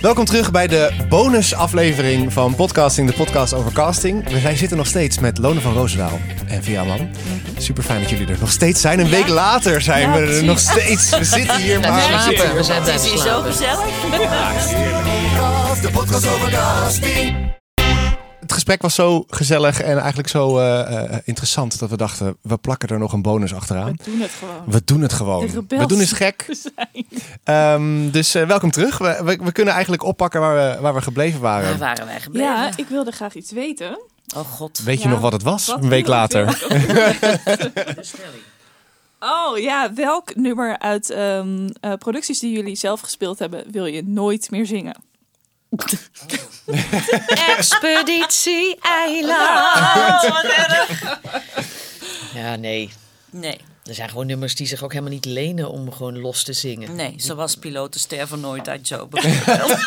Welkom terug bij de bonusaflevering van Podcasting, de podcast over casting. Wij zitten nog steeds met Lone van Roosendaal en Via Man. Super fijn dat jullie er nog steeds zijn. Een week later zijn Ja, we er nog steeds. We zitten hier maar. slapen. We zijn Het is hier zo slapen. gezellig. De podcast over casting. Het gesprek was zo gezellig en eigenlijk zo eh, eh, interessant dat we dachten, we plakken er nog een bonus achteraan. We doen het gewoon. We doen het gewoon. We doen eens gek. Ehm, dus eh, welkom terug. We, we, we kunnen eigenlijk oppakken waar we, waar we gebleven waren. Waar waren wij gebleven? Ja, ik wilde graag iets weten. Oh god. Weet je Ja. nog wat het was? Wat een week later. Oh ja, welk nummer uit ehm, eh, producties die jullie zelf gespeeld hebben wil je nooit meer zingen? Expeditie Eiland. Ja, nee. Nee, Er zijn gewoon nummers die zich ook helemaal niet lenen om gewoon los te zingen. nee, zoals piloten sterven nooit uit Joe bijvoorbeeld.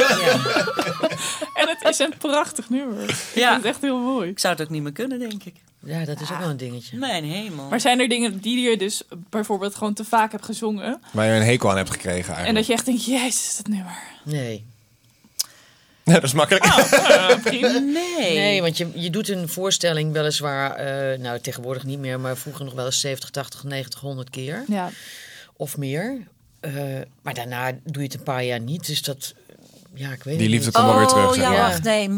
En het is een prachtig nummer. Ik Ja. vind het echt heel mooi. Ik zou het ook niet meer kunnen, denk ik. Ja, dat is ook wel een dingetje. Mijn hemel. Maar zijn er dingen die je dus bijvoorbeeld gewoon te vaak hebt gezongen? Waar je een hekel aan hebt gekregen En eigenlijk. dat je echt denkt, jezus, dat nummer. Nee. Ja, dat is makkelijk. Eh, prima. Nee. Nee, want je, je doet een voorstelling weliswaar, eh, nou tegenwoordig niet meer, maar vroeger nog wel eens 70, 80, 90, 100 keer Ja, of meer. Eh, maar daarna doe je het een paar jaar niet, dus dat, ja, ik weet Die het liefde niet. komt wel weer terug. Oh ja, maar. wacht, nee.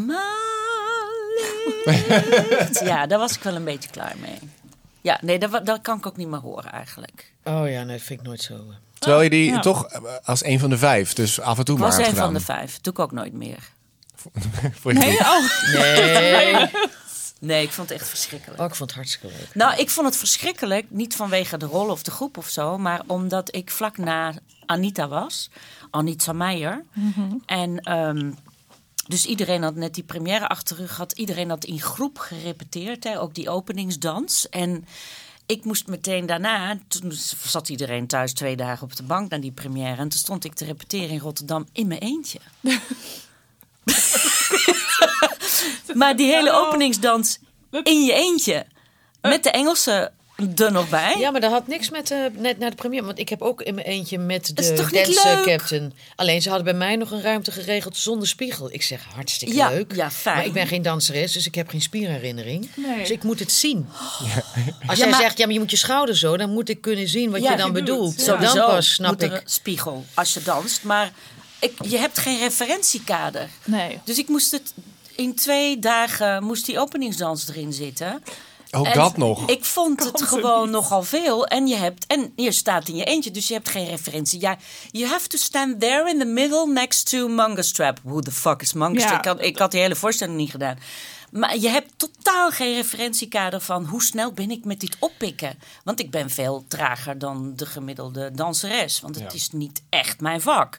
Ja, daar was ik wel een beetje klaar mee. Ja, nee, dat, dat kan ik ook niet meer horen eigenlijk. Oh ja, nee, dat vind ik nooit zo. eh. Terwijl je die Ja. toch als een van de vijf, dus af en toe maar Was een van de vijf. Doe ik ook nooit meer. Voor je nee, oh. Nee. Nee, ik vond het echt verschrikkelijk. Oh, ik vond het hartstikke leuk. Nou, ik vond het verschrikkelijk. Niet vanwege de rol of de groep of zo. Maar omdat ik vlak na Anita was. Anita Meijer. En ehm, dus iedereen had net die première achter de rug gehad. Iedereen had in groep gerepeteerd. Hè, ook die openingsdans. En ik moest meteen daarna... Toen zat iedereen thuis twee dagen op de bank naar die première. En toen stond ik te repeteren in Rotterdam in mijn eentje. maar die hele openingsdans in je eentje. Met de Engelse er nog bij. Ja, maar dat had niks met de, net naar de première. Want ik heb ook in mijn eentje met de dance leuk? captain. Alleen ze hadden bij mij nog een ruimte geregeld zonder spiegel. Ik zeg hartstikke Ja, leuk. ja, fijn. Maar ik ben geen danseres, dus ik heb geen spierherinnering. Nee. Dus ik moet het zien. Als Ja, jij maar- zegt, ja, maar je moet je schouder zo, dan moet ik kunnen zien wat Ja, je dan bedoelt. Ja. Dan pas snap moet er ik. een spiegel als je danst. Maar ik, je hebt geen referentiekader. Nee. Dus ik moest het in twee dagen moest die openingsdans erin zitten. Ook En dat nog. Ik vond het gewoon niet. nogal veel. En je, hebt, en je staat in je eentje, dus je hebt geen referentie. Ja, you have to stand there in the middle next to Mangastrap. Who the fuck is Mangastrap? Ja. Ik, had, ik had die hele voorstelling niet gedaan. Maar je hebt totaal geen referentiekader van hoe snel ben ik met dit oppikken. Want ik ben veel trager dan de gemiddelde danseres. Want het Ja. is niet echt mijn vak.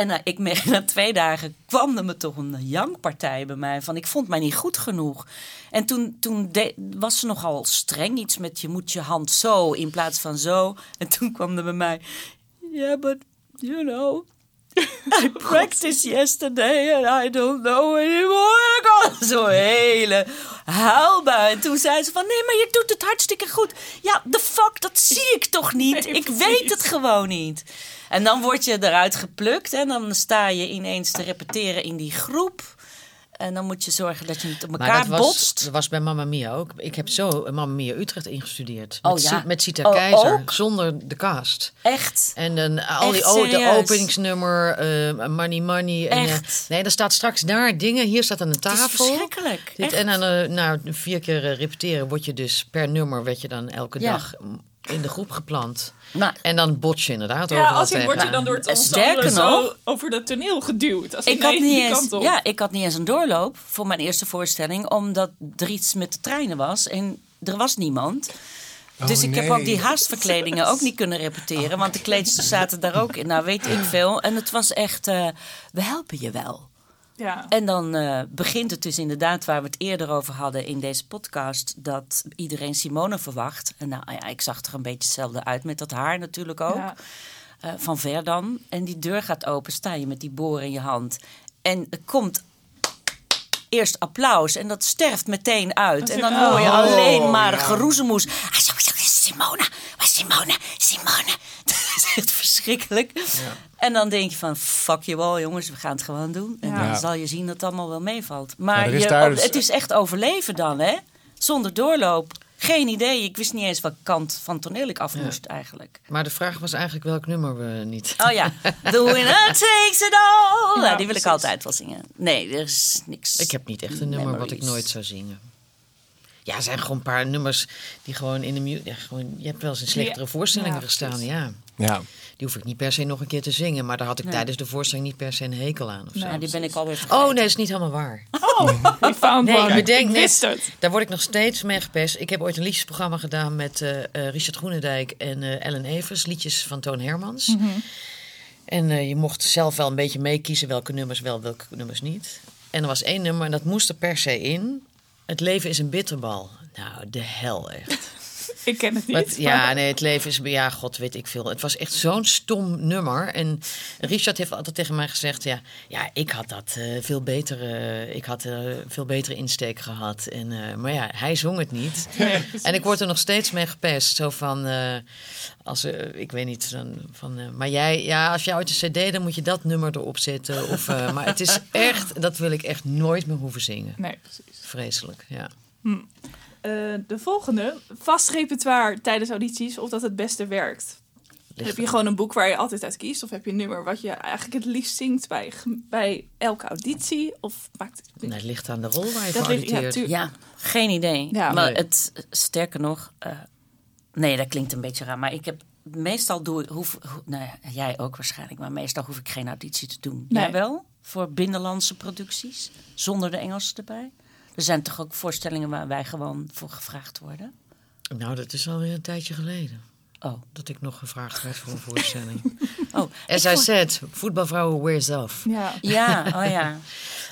En nou, ik merk na twee dagen kwam er me toch een jankpartij bij mij van ik vond mij niet goed genoeg. En toen, toen was ze nogal streng, iets met je moet je hand zo in plaats van zo. En toen kwam er bij mij, yeah, but you know, I practiced yesterday and I don't know anymore. Ik had Zo'n hele huilbui. En toen zei ze van, nee, maar je doet het hartstikke goed. Ja, the fuck, dat zie ik toch niet? Nee, ik precies. weet het gewoon niet. En dan word je eruit geplukt en dan sta je ineens te repeteren in die groep. En dan moet je zorgen dat je niet op Maar elkaar dat was, botst. dat was bij Mamma Mia ook. Ik heb zo Mamma Mia Utrecht ingestudeerd. Oh, met, ja. Si- met Sita Oh, Keizer, ook? zonder de cast. Echt. En dan al die Echt o- de openingsnummer, eh, Money Money. En, eh, Echt? nee, daar staat straks daar dingen. Hier staat aan de Het is tafel. verschrikkelijk. Dit, en dan eh, nou, vier keer eh, repeteren word je dus per nummer werd je dan elke Ja. dag mm, in de groep geplant. Nou, En dan bot je inderdaad Ja, overal als word je dan door het ensemble zo nog- over dat toneel geduwd. Als Ik had, niet eens, ja, ik had niet eens een doorloop voor mijn eerste voorstelling, omdat er iets met de treinen was en er was niemand. Dus ik heb ook die haastverkledingen ook niet kunnen repeteren, want de kleedsters zaten daar ook in. Nou, weet ik veel. En het was echt, eh, we helpen je wel. Ja. En dan eh, begint het dus inderdaad waar we het eerder over hadden in deze podcast, dat iedereen Simone verwacht. En nou ja, ik zag er een beetje hetzelfde uit met dat haar natuurlijk ook. Ja. Eh, van ver dan. En die deur gaat open, sta je met die boor in je hand. En er komt eerst applaus en dat sterft meteen uit. En dan hoor je Oh, alleen maar ja. geroezemoes. Ah, zo, zo, Simone, waar is Simone, Simone. Dat is echt verschrikkelijk. verschrikkelijk. En dan denk je van, fuck je wel jongens, we gaan het gewoon doen. En Ja. dan zal je zien dat het allemaal wel meevalt. Maar is je, daar dus- het is echt overleven dan, hè? Zonder doorloop. Geen idee. Ik wist niet eens welke kant van toneel ik af Ja. moest eigenlijk. Maar de vraag was eigenlijk welk nummer we niet. Oh ja, The winner takes it all. Ja, die wil ik altijd wel zingen. Nee, er is niks. Ik heb niet echt een nummer wat ik nooit zou zingen. Ja, er zijn gewoon een paar nummers die gewoon in de mu- ja, gewoon Je hebt wel eens in slechtere Ja. voorstellingen Ja, gestaan, ja. Ja. Die hoef ik niet per se nog een keer te zingen. Maar daar had ik Nee. tijdens de voorstelling niet per se een hekel aan. Of zo. Ja, die ben ik alweer vergeten. Oh nee, dat is niet helemaal waar. Oh, we found Nee, bedenk ik net. wist het. Daar word ik nog steeds mee gepest. Ik heb ooit een liedjesprogramma gedaan met eh, eh, Richard Groenendijk en eh, Ellen Evers. Liedjes van Toon Hermans. Mhm. En je mocht zelf wel een beetje meekiezen welke nummers wel, welke nummers niet. En er was één nummer en dat moest er per se in. Het leven is een bitterbal. Nou, de hel echt. Ik ken het niet. Ja, nee, het leven is... Ja, god weet ik veel. Het was echt zo'n stom nummer. En Richard heeft altijd tegen mij gezegd... Ja, ja ik had dat eh, veel beter... ik had eh, veel betere insteek gehad. En, eh, maar ja, hij zong het niet. en ik word er nog steeds mee gepest. Zo van... als, ik weet niet, dan, van, maar jij, ja, als jij ooit een cd, dan moet je dat nummer erop zetten. Of, maar het is echt, dat wil ik echt nooit meer hoeven zingen. Nee, precies. Vreselijk, ja. Eh, de volgende. Vast repertoire tijdens audities of dat het beste werkt. Heb je gewoon een boek waar je altijd uit kiest? Of heb je een nummer wat je eigenlijk het liefst zingt bij, bij elke auditie? Of maakt het... Nee, het ligt aan de rol waar je Dat voor ligt- ja, auditeert. tuur- Ja, geen idee. Ja. maar Nee. het, sterker nog, eh, nee, dat klinkt een beetje raar. Maar ik heb, meestal doe ik, hoef, ho- nou ja, jij ook waarschijnlijk, maar meestal hoef ik geen auditie te doen. Nee. Jij wel? Voor binnenlandse producties, zonder de Engelse erbij? Er zijn toch ook voorstellingen waar wij gewoon voor gevraagd worden? Nou, dat is alweer een tijdje geleden. Oh, Dat ik nog gevraagd werd voor een voorstelling. oh. As I said, voetbalvrouwen wears off. Ja. Ja, oh ja.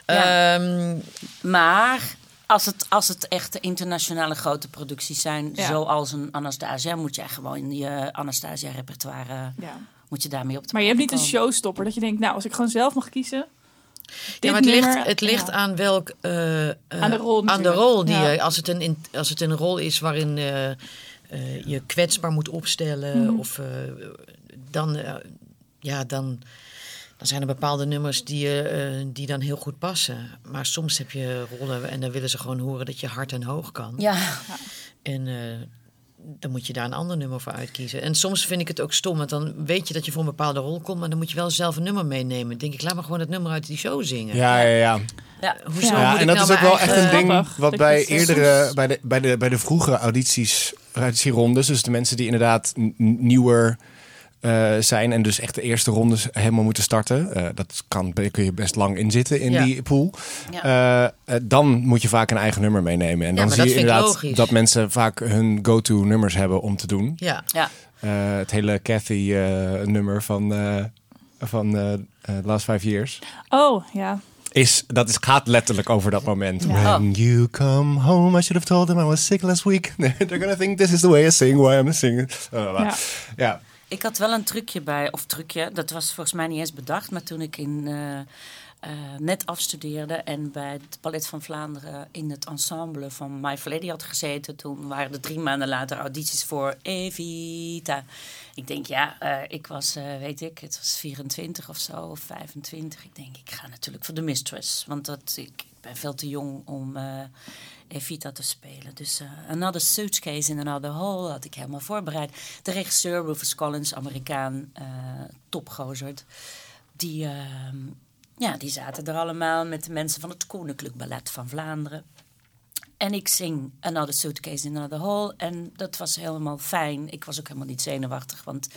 Ja. Ehm, Maar als het, als het echt internationale grote producties zijn, Ja. zoals een Anastasia, moet jij gewoon je Anastasia-repertoire ja. moet je daarmee op de Maar je hebt niet een showstopper dat je denkt, nou, als ik gewoon zelf mag kiezen. Ja, maar het ligt, het ligt ja. aan welk... eh, eh, Aan de rol Aan de rol die Ja. je... Als het, een, in- als het een rol is waarin eh, je kwetsbaar moet opstellen... Mhm. of dan... ja, dan... Dan zijn er bepaalde nummers die, die dan heel goed passen. Maar soms heb je rollen en dan willen ze gewoon horen dat je hard en hoog kan. Ja, En dan moet je daar een ander nummer voor uitkiezen. En soms vind ik het ook stom, want dan weet je dat je voor een bepaalde rol komt, maar dan moet je wel zelf een nummer meenemen. Dan denk ik, laat maar gewoon het nummer uit die show zingen. Ja, ja, ja. ja. Hoezo Ja, moet ik en dat nou is ook wel echt een ding Grappig wat bij eerdere, bij de, bij, de, bij de vroegere audities, auditierondes, dus de mensen die inderdaad n- nieuwer eh, zijn en dus echt de eerste rondes helemaal moeten starten, eh, dat kan, kun je best lang in zitten in Ja. die pool. Ja. Eh, dan moet je vaak een eigen nummer meenemen. En dan zie je inderdaad logisch. dat mensen vaak hun go-to nummers hebben om te doen. Ja, ja. Eh, het hele Cathy eh, nummer van, eh van eh eh, Last Five Years. Oh, ja. Is, dat is, gaat letterlijk over dat moment. Ja. When you come home, I should have told them I was sick last week. They're gonna think this is the way I sing, why I'm singing. Ja. Ja. Ik had wel een trucje bij, of trucje, dat was volgens mij niet eens bedacht, maar toen ik in, eh, eh, net afstudeerde en bij het Ballet van Vlaanderen in het ensemble van My Lady had gezeten, toen waren er drie maanden later audities voor Evita. Ik denk, ja, eh, ik was, weet ik, het was 24 of zo, of 25. Ik denk, ik ga natuurlijk voor de Mistress, want dat, ik ben veel te jong om Evita te spelen. Dus eh, Another Suitcase in Another Hole had ik helemaal voorbereid. De regisseur, Rufus Collins, Amerikaan, eh topgozer, die, eh, ja, die zaten er allemaal met de mensen van het Koninklijk Ballet van Vlaanderen. En ik zing Another Suitcase in Another Hole. En dat was helemaal fijn. Ik was ook helemaal niet zenuwachtig, want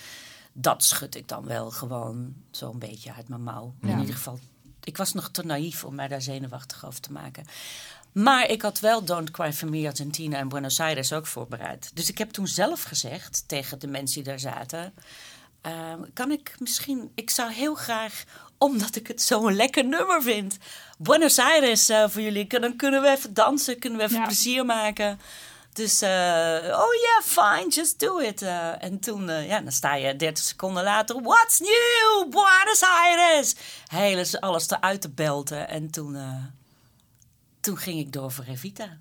dat schud ik dan wel gewoon zo'n beetje uit mijn mouw. Ja. In ieder geval, ik was nog te naïef om mij daar zenuwachtig over te maken. Maar ik had wel Don't Cry For Me Argentina en Buenos Aires ook voorbereid. Dus ik heb toen zelf gezegd tegen de mensen die daar zaten... eh, kan ik misschien... Ik zou heel graag, omdat ik het zo'n lekker nummer vind... Buenos Aires eh, voor jullie. Dan kunnen we even dansen, kunnen we even Ja. plezier maken... Dus, eh, oh ja, fine, just do it. Eh, en toen, ja, dan sta je 30 seconden later. What's new, Buenos Aires? Hele, alles eruit te belten. En toen, toen ging ik door voor Revita. Ja,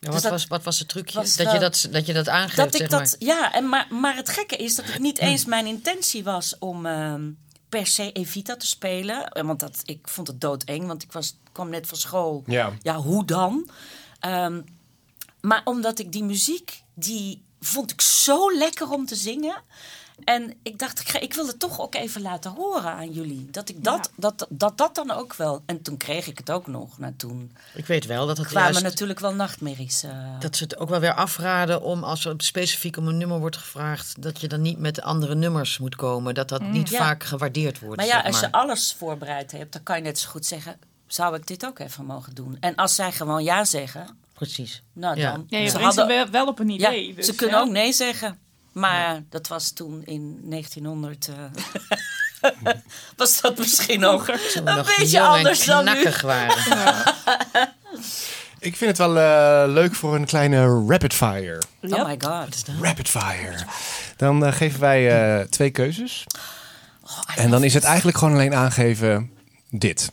wat, Dus dat- was, wat was het trucje? was Dat je dat, dat je dat aangeeft, Dat ik zeg dat, maar. ja, en maar, maar het gekke is dat het niet eens mijn intentie was om ehm, per se Evita te spelen. Eh, Want dat, ik vond het doodeng, want ik was, kwam net van school. Ja. hoe dan? Ehm, maar omdat ik die muziek, die vond ik zo lekker om te zingen. En ik dacht, ik, ga, ik wil het toch ook even laten horen aan jullie. Dat ik dat, dat, dat, dat dan ook wel. En toen kreeg ik het ook nog. Nou, toen Ik weet wel dat het kwamen juist... natuurlijk wel nachtmerries. eh. Dat ze het ook wel weer afraden om als er specifiek om een nummer wordt gevraagd, dat je dan niet met andere nummers moet komen. Dat dat niet Ja. vaak gewaardeerd wordt. Maar ja, zeg als je alles voorbereid hebt, dan kan je net zo goed zeggen: zou ik dit ook even mogen doen? En als zij gewoon ja zeggen, Precies. nou Ja. dan. Ja, je ze hadden- wel, op een ja, idee. dus ze kunnen ja. ook nee zeggen. Maar dat was toen in 1900. eh, was dat misschien we een nog beetje jong anders en dan nu. Ik vind het wel eh, leuk voor een kleine rapid fire. Oh my god. Rapid fire. Dan eh, geven wij eh, twee keuzes. Oh, En dan is het eigenlijk gewoon alleen aangeven dit.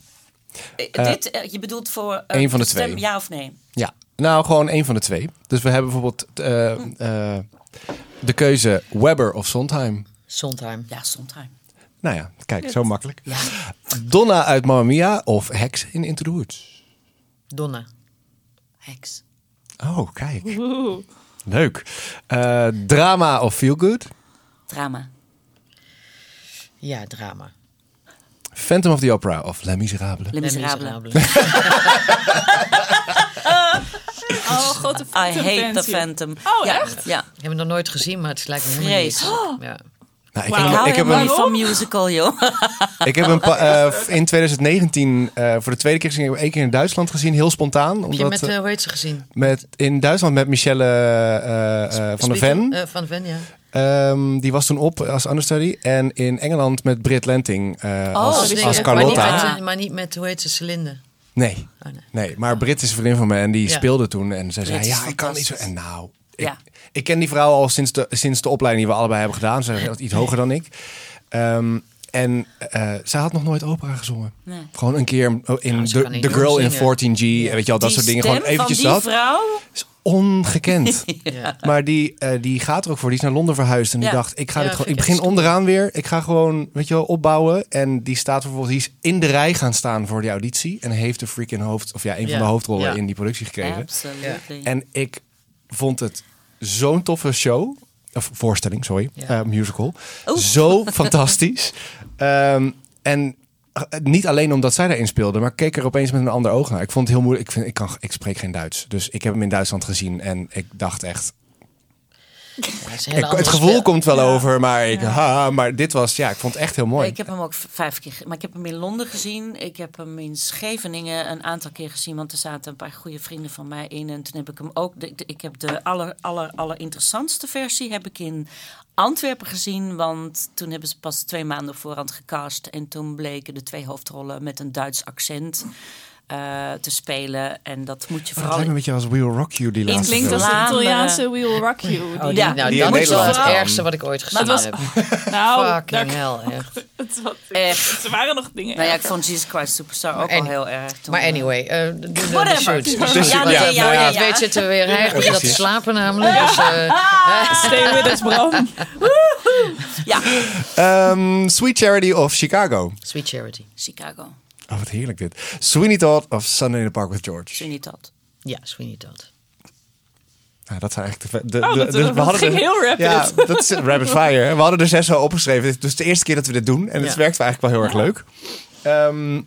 Dit, je bedoelt voor Eén van de stem, twee. ja of nee? Ja, nou gewoon één van de twee. Dus we hebben bijvoorbeeld eh, eh, de keuze Webber of Sondheim. Sondheim. Ja, Sondheim. Nou ja, kijk, zo makkelijk. Donna uit Mamma Mia of Hex in Into the Woods. Donna. Heks. Oh, kijk. Oeh. Leuk. Eh, drama of Feel Good. Drama. Ja, drama. Phantom of the Opera of Les Miserables. Les Les Miserables. Oh, grote I Phantom hate the. Phantom. Oh, ja, echt? Ja. Ik heb hem nog nooit gezien, maar het lijkt me helemaal niet. Vreselijk. Ja. Nou, ik, heb, Ik heb niet van musical, joh. ik heb hem pa- eh, in 2019 eh, voor de tweede keer gezien. Ik heb één keer in Duitsland gezien, heel spontaan. Heb je Omdat, met, eh, hoe heet ze gezien? met, in Duitsland met Michelle eh, eh, van der? Ven. Eh, van de Ven, ja. Ehm, die was toen op als understudy. En in Engeland met Britt Lenting eh, als, dus als ik- maar, niet Carlotta. met, maar niet met, hoe heet ze, Celinde? Nee, Oh, nee. nee, maar Britt is een vriendin van me en die Ja. speelde toen. En zij zei, ja, ik kan niet zo... En nou, ik, Ja. ik ken die vrouw al sinds de, sinds de opleiding die we allebei hebben gedaan. Ze is iets hoger dan ik. Ehm, en eh zij had nog nooit opera gezongen. Nee. Gewoon een keer in The, Girl in zingen. 14G. Weet je wel, dat Die soort dingen. Gewoon eventjes die dat. vrouw. is ongekend. Ja. Maar die, eh, die gaat er ook voor. Die is naar Londen verhuisd. En die dacht, ik, ga dit gewoon, ik begin onderaan weer. Ik ga gewoon, weet je wel, opbouwen. En die staat bijvoorbeeld, die is in de rij gaan staan voor die auditie. En heeft de freaking hoofd, of ja, een van de hoofdrollen in die productie gekregen. Absolutely. En ik vond het zo'n toffe show. Of voorstelling, sorry. Eh, musical. Zo fantastisch. Ehm, en eh, niet alleen omdat zij daarin speelde, maar ik keek er opeens met een ander oog naar. Ik vond het heel moeilijk. Ik, vind, ik, kan, ik spreek geen Duits. Dus ik heb hem in Duitsland gezien. En ik dacht echt, Ja, het ik- gevoel komt wel over. Maar, ik, ha, maar dit was, ja, ik vond het echt heel mooi. Ik heb hem ook vijf keer, maar ik heb hem in Londen gezien. Ik heb hem in Scheveningen een aantal keer gezien, want er zaten een paar goede vrienden van mij in. En toen heb ik hem ook, de, de- ik heb de aller, aller, aller interessantste versie heb ik in Antwerpen gezien, want toen hebben ze pas twee maanden voorhand gecast en toen bleken de twee hoofdrollen met een Duits accent eh, te spelen. En dat moet je Oh, het vooral lijkt me een beetje als We Will Rock You, die laatste Klinkt film. als de. Italiaanse We Will Rock You. Oh, Die- die, Ja, nou, die dat is wel het ergste wat ik ooit gezien was- heb. nou, Fucking hell, echt. het, was- Echt. Ze waren nog dingen. Nou ja, ik vond Jesus Christ Superstar ook Maar al heel erg. toen, Maar eh, anyway, eh, doe de- de Whatever. shoot. Ja, nee, ja, ja, je ja. het weet zitten we weer heilig dat slapen namelijk. Dus, eh, Stay with us, Bram. Ja, Ehm, Sweet Charity of Chicago. Sweet Charity. Chicago. Oh, wat heerlijk dit. Sweeney Todd of Sunday in the Park with George. Sweeney Todd. Ja, Sweeney Todd. Nou, dat zijn eigenlijk de... de, Oh, de- dat- dus dat ging er- heel rapid. Ja, dat is rapid fire. We hadden er zes zo opgeschreven. Dit is dus de eerste keer dat we dit doen. En het Ja. werkt eigenlijk wel heel erg leuk. Ehm,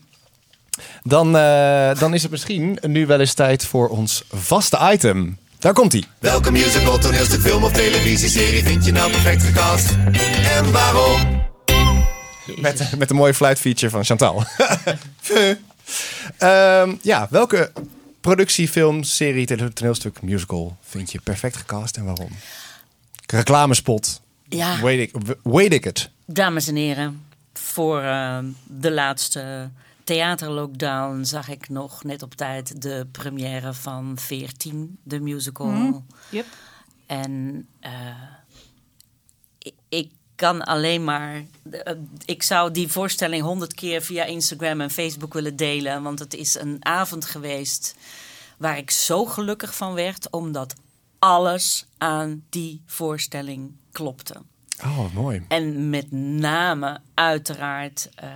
dan, eh, dan is het misschien nu wel eens tijd voor ons vaste item. Daar komt hij. Welke musical, toneelstuk, film of televisieserie vind je nou perfect gecast? En waarom? Met, met een mooie fluitfeature van Chantal. Ehm, ja, welke productie, film, serie, toneelstuk, musical vind je perfect gecast en waarom? Reclamespot. Ja. Weet ik, weet ik het. Dames en heren, voor eh, de laatste theaterlockdown zag ik nog net op tijd de première van 14, de musical. Yep. En eh, ik kan alleen maar. eh, ik zou die voorstelling honderd keer via Instagram en Facebook willen delen. Want het is een avond geweest waar ik zo gelukkig van werd, omdat alles aan die voorstelling klopte. Oh, mooi. En met name, uiteraard, eh,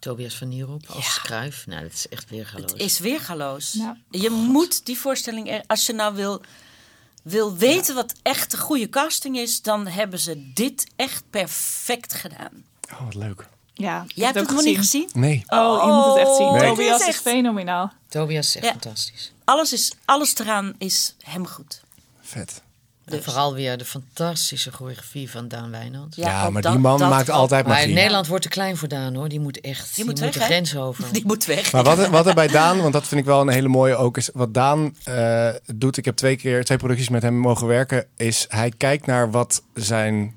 Tobias van Nierop als Ja. schrijf. Nou, dat is echt weergaloos. het is weergaloos. Ja. Je moet die voorstelling, er- als je nou wil, wil weten wat echt een goede casting is, dan hebben ze dit echt perfect gedaan. Oh, wat leuk. Ja, Jij heb hebt het nog niet gezien? Nee. Oh, je moet het echt zien. Oh, Nee. Tobias is is echt- fenomenaal. Tobias is echt Ja. fantastisch. Alles, is, alles eraan is hem goed. Vet. En Dus. vooral weer de fantastische choreografie van Daan Wijnand. Ja, maar dat- die man dat maakt altijd Maar magie. Nederland wordt te klein voor Daan hoor. Die moet echt die moet moet, weg, de grens over. Die moet weg. Maar wat er, wat er bij Daan, want dat vind ik wel een hele mooie ook, is wat Daan eh, doet. Ik heb twee keer twee producties met hem mogen werken. Is hij kijkt naar wat zijn.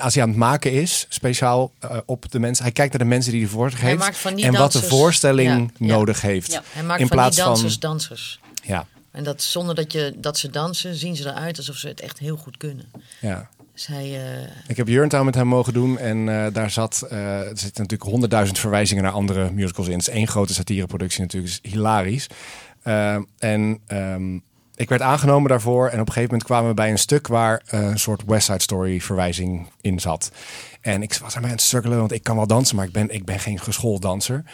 Als hij aan het maken is, speciaal eh, op de mensen. Hij kijkt naar de mensen die hij voor zich heeft. en wat de voorstelling Ja, ja. nodig heeft. Ja. Hij maakt In van plaats die van- dansers dansers. Ja, En dat zonder dat, je, dat ze dansen, zien ze eruit alsof ze het echt heel goed kunnen. ja. Hij, eh, Ik heb Jurntown met hem mogen doen en eh, daar zat, eh, er zitten natuurlijk honderdduizend verwijzingen naar andere musicals in. Het is één grote satireproductie natuurlijk, is hilarisch. En ehm, ik werd aangenomen daarvoor en op een gegeven moment kwamen we bij een stuk waar een soort West Side Story verwijzing in zat. En ik was aan mij aan het struggelen, want ik kan wel dansen, maar ik ben, ik ben geen geschoold danser.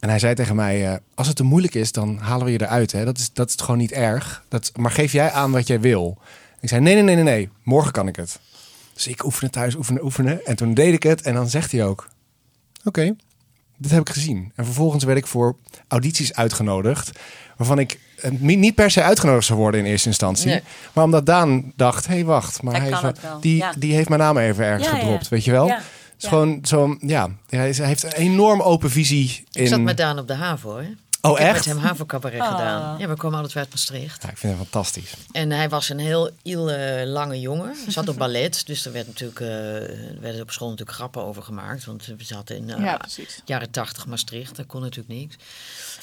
En hij zei tegen mij, eh, als het te moeilijk is, dan halen we je eruit. Hè? Dat, is, dat is gewoon niet erg. Dat, maar geef jij aan wat jij wil. Ik zei, nee, nee, nee, nee, nee. Morgen kan ik het. Dus ik oefenen thuis, oefenen, oefenen. En toen deed ik het en dan zegt hij ook... Oké, dit heb ik gezien. En vervolgens werd ik voor audities uitgenodigd... waarvan ik eh, niet per se uitgenodigd zou worden in eerste instantie. Nee. Maar omdat Daan dacht, hé, hey, wacht. Maar Hij is Die, ja. die heeft mijn naam even ergens Ja, ja. gedropt, weet je wel? Is ja. gewoon zo, ja. Hij is- hij heeft een enorm open visie in... ik zat met Daan op de HAVO. Hè? Oh, ik heb echt? met hem HAVO-cabaret Ah. gedaan. Ja, we komen altijd uit Maastricht. Ja, ik vind hem fantastisch. En hij was een heel eh, lange jongen. Hij zat op ballet, dus er werd natuurlijk, eh, er werden op school natuurlijk grappen over gemaakt. Want we zaten in eh, Ja, jaren tachtig Maastricht, dat kon natuurlijk niks.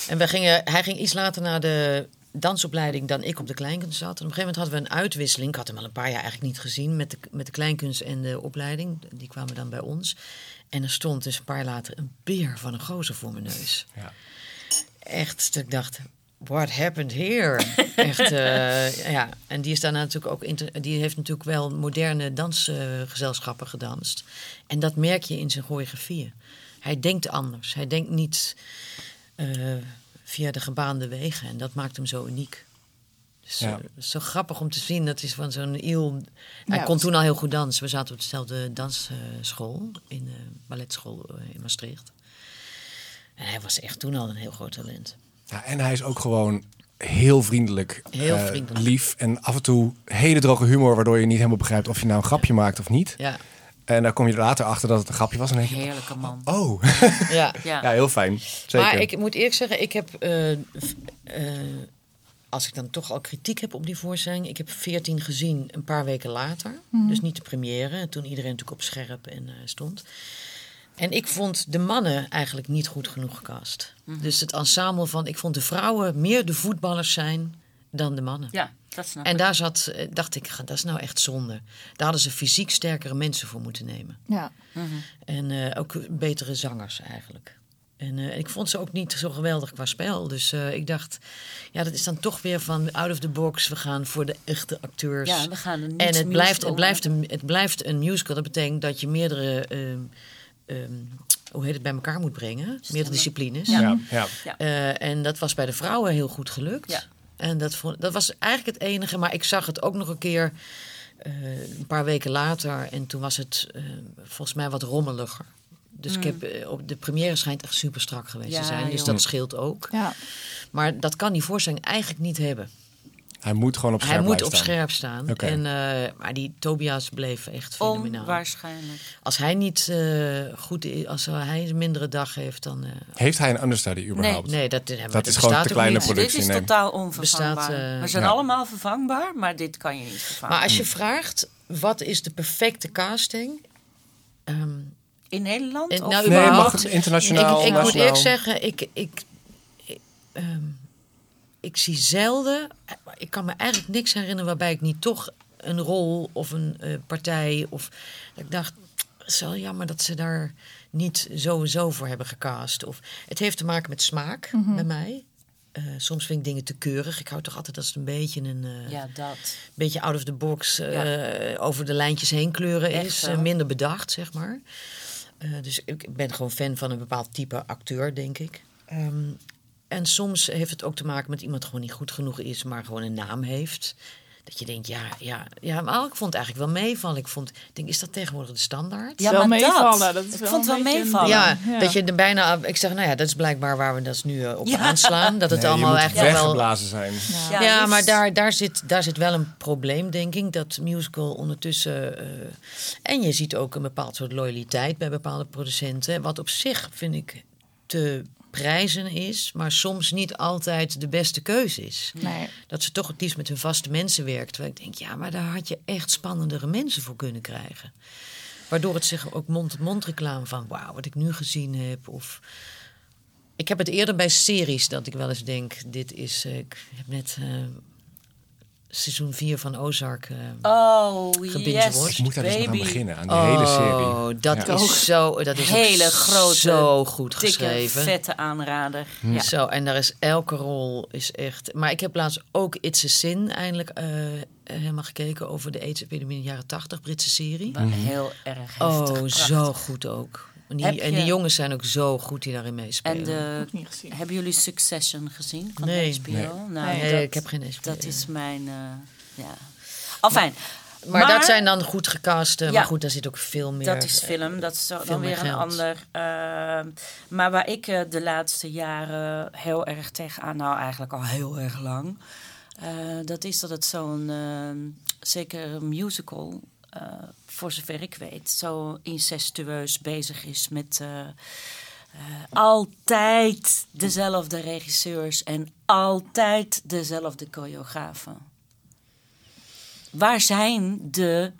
En wij gingen, hij ging iets later naar de dansopleiding dan ik op de kleinkunst zat. En op een gegeven moment hadden we een uitwisseling. Ik had hem al een paar jaar eigenlijk niet gezien met de, met de kleinkunst en de opleiding. Die kwamen dan bij ons. En er stond dus een paar jaar later een beer van een gozer voor mijn neus. Ja. Echt, dat ik dacht, what happened here? Echt, eh, ja. En die is daarna natuurlijk ook, inter- die heeft natuurlijk wel moderne dansgezelschappen gedanst. En dat merk je in zijn choreografieën. Hij denkt anders. Hij denkt niet eh, via de gebaande wegen. En dat maakt hem zo uniek. Dus, Ja. eh, zo grappig om te zien. Dat is van zo'n heel... Hij Ja, kon toen al heel goed dansen. We zaten op dezelfde dansschool, in de balletschool eh, in Maastricht. En hij was echt toen al een heel groot talent. Ja, en hij is ook gewoon heel vriendelijk. Heel eh, vriendelijk. lief. En af en toe hele droge humor, waardoor je niet helemaal begrijpt of je nou een grapje maakt of niet. Ja, En dan kom je er later achter dat het een grapje was. En denk je, Heerlijke man. oh, ja. Ja. ja, heel fijn. Zeker. Maar ik moet eerlijk zeggen, ik heb... eh, eh, als ik dan toch al kritiek heb op die voorstelling... Ik heb 14 gezien een paar weken later. Dus niet de première. Toen iedereen natuurlijk op scherp en, eh, stond. En ik vond de mannen eigenlijk niet goed genoeg gecast. Dus het ensemble van... Ik vond de vrouwen meer de voetballers zijn dan de mannen. Ja, dat snap En ik. daar zat, eh, dacht ik, dat is nou echt zonde. Daar hadden ze fysiek sterkere mensen voor moeten nemen. Ja. En eh, ook betere zangers eigenlijk. En eh, ik vond ze ook niet zo geweldig qua spel. Dus eh, ik dacht, ja, dat is dan toch weer van out of the box. We gaan voor de echte acteurs. Ja, we gaan er niet en het blijft, het, blijft een, het blijft een musical. Dat betekent dat je meerdere, ehm, ehm, hoe heet het, bij elkaar moet brengen. Meerdere disciplines. ja, ja. Eh, en dat was bij de vrouwen heel goed gelukt. Ja. En dat, vond, dat was eigenlijk het enige. Maar ik zag het ook nog een keer eh, een paar weken later. En toen was het eh, volgens mij wat rommeliger. Dus ik heb, eh, op de première schijnt echt super strak geweest Ja, te zijn. Dus joh. dat scheelt ook. Ja. Maar dat kan die voorstelling eigenlijk niet hebben. Hij moet gewoon op scherp Hij moet blijven op staan. scherp staan. Oké. En, eh, maar die Tobias bleef echt fenomenaal. Onwaarschijnlijk. Als hij niet eh, goed is, als hij een mindere dag heeft, dan. eh, Heeft hij een understudy überhaupt? nee, dat, hebben we- Dat is gewoon te kleine niet. productie. dit is nee. totaal onvervangbaar. Bestaat, eh, we zijn ja. allemaal vervangbaar, maar dit kan je niet vervangen. Maar als je vraagt, wat is de perfecte casting? Ehm, In Nederland? en, of nou, Nee, überhaupt- mag het internationaal, Ik, ik moet eerlijk zeggen, ik, ik, ik, ehm, ik zie zelden... Ik kan me eigenlijk niks herinneren waarbij ik niet toch een rol of een eh, partij... of dat ik dacht, het is wel jammer dat ze daar niet sowieso voor hebben gecast. Of, het heeft te maken met smaak bij mij. Eh, soms vind ik dingen te keurig. Ik hou toch altijd als het een beetje een eh, Ja, dat. beetje out of the box over de lijntjes heen kleuren Echt is. minder bedacht, zeg maar. Dus ik ben gewoon fan van een bepaald type acteur, denk ik. Ehm, en soms heeft het ook te maken met iemand gewoon niet goed genoeg is, maar gewoon een naam heeft. Dat je denkt, ja, ja, ja, maar ik vond het eigenlijk wel meevallen. Ik vond, ik denk, is dat tegenwoordig de standaard? Ja, wel maar meevallen, dat is ik wel vond het wel meevallen. Ja, Ja. dat je er bijna. Ik zeg, nou ja, dat is blijkbaar waar we dat nu eh, op Ja. aanslaan. Dat het Nee, allemaal eigenlijk wel. weggeblazen zijn. Ja. Maar daar, daar, zit, daar zit wel een probleem, denk ik. Dat musical ondertussen. eh, en je ziet ook een bepaald soort loyaliteit bij bepaalde producenten. Wat op zich vind ik te prijzen is, maar soms niet altijd de beste keuze is. Nee. Dat ze toch het liefst met hun vaste mensen werkt. Terwijl ik denk, ja, maar daar had je echt spannendere mensen voor kunnen krijgen. Waardoor het zich ook mond-op-mond reclame van, wauw, wat ik nu gezien heb. Of ik heb het eerder bij series dat ik wel eens denk, dit is, eh, ik heb net eh, seizoen 4 van Ozark. eh, Oh, yes, Ik moet daar dus nog aan baby. beginnen, aan die hele serie. Oh, dat Ja. is zo, dat is ook Hele grote, zo goed Dikke, geschreven. vette aanrader. Ja. Zo, en daar is elke rol is echt. Maar ik heb laatst ook It's a Sin eindelijk eh, helemaal gekeken over de AIDS-epidemie in de jaren 80, Britse serie. Maar heel erg heftig. Oh, prachtig. zo goed ook. En die, en jongens zijn ook zo goed die daarin meespelen. En de, hebben jullie Succession gezien van Nee. HBO? Nee. Nou, Nee, dat, ik heb geen HBO. dat is mijn... eh ja. Afijn. maar, dat zijn dan goed gecaste. Ja. Maar goed, daar zit ook veel meer. Dat is film, dat is dan weer een ander. eh, maar waar ik eh, de laatste jaren heel erg tegenaan, nou eigenlijk al heel erg lang, eh, dat is dat het zo'n, eh, zeker een musical, eh, voor zover ik weet, zo incestueus bezig is met eh, eh, altijd dezelfde regisseurs en altijd dezelfde choreografen. Waar zijn de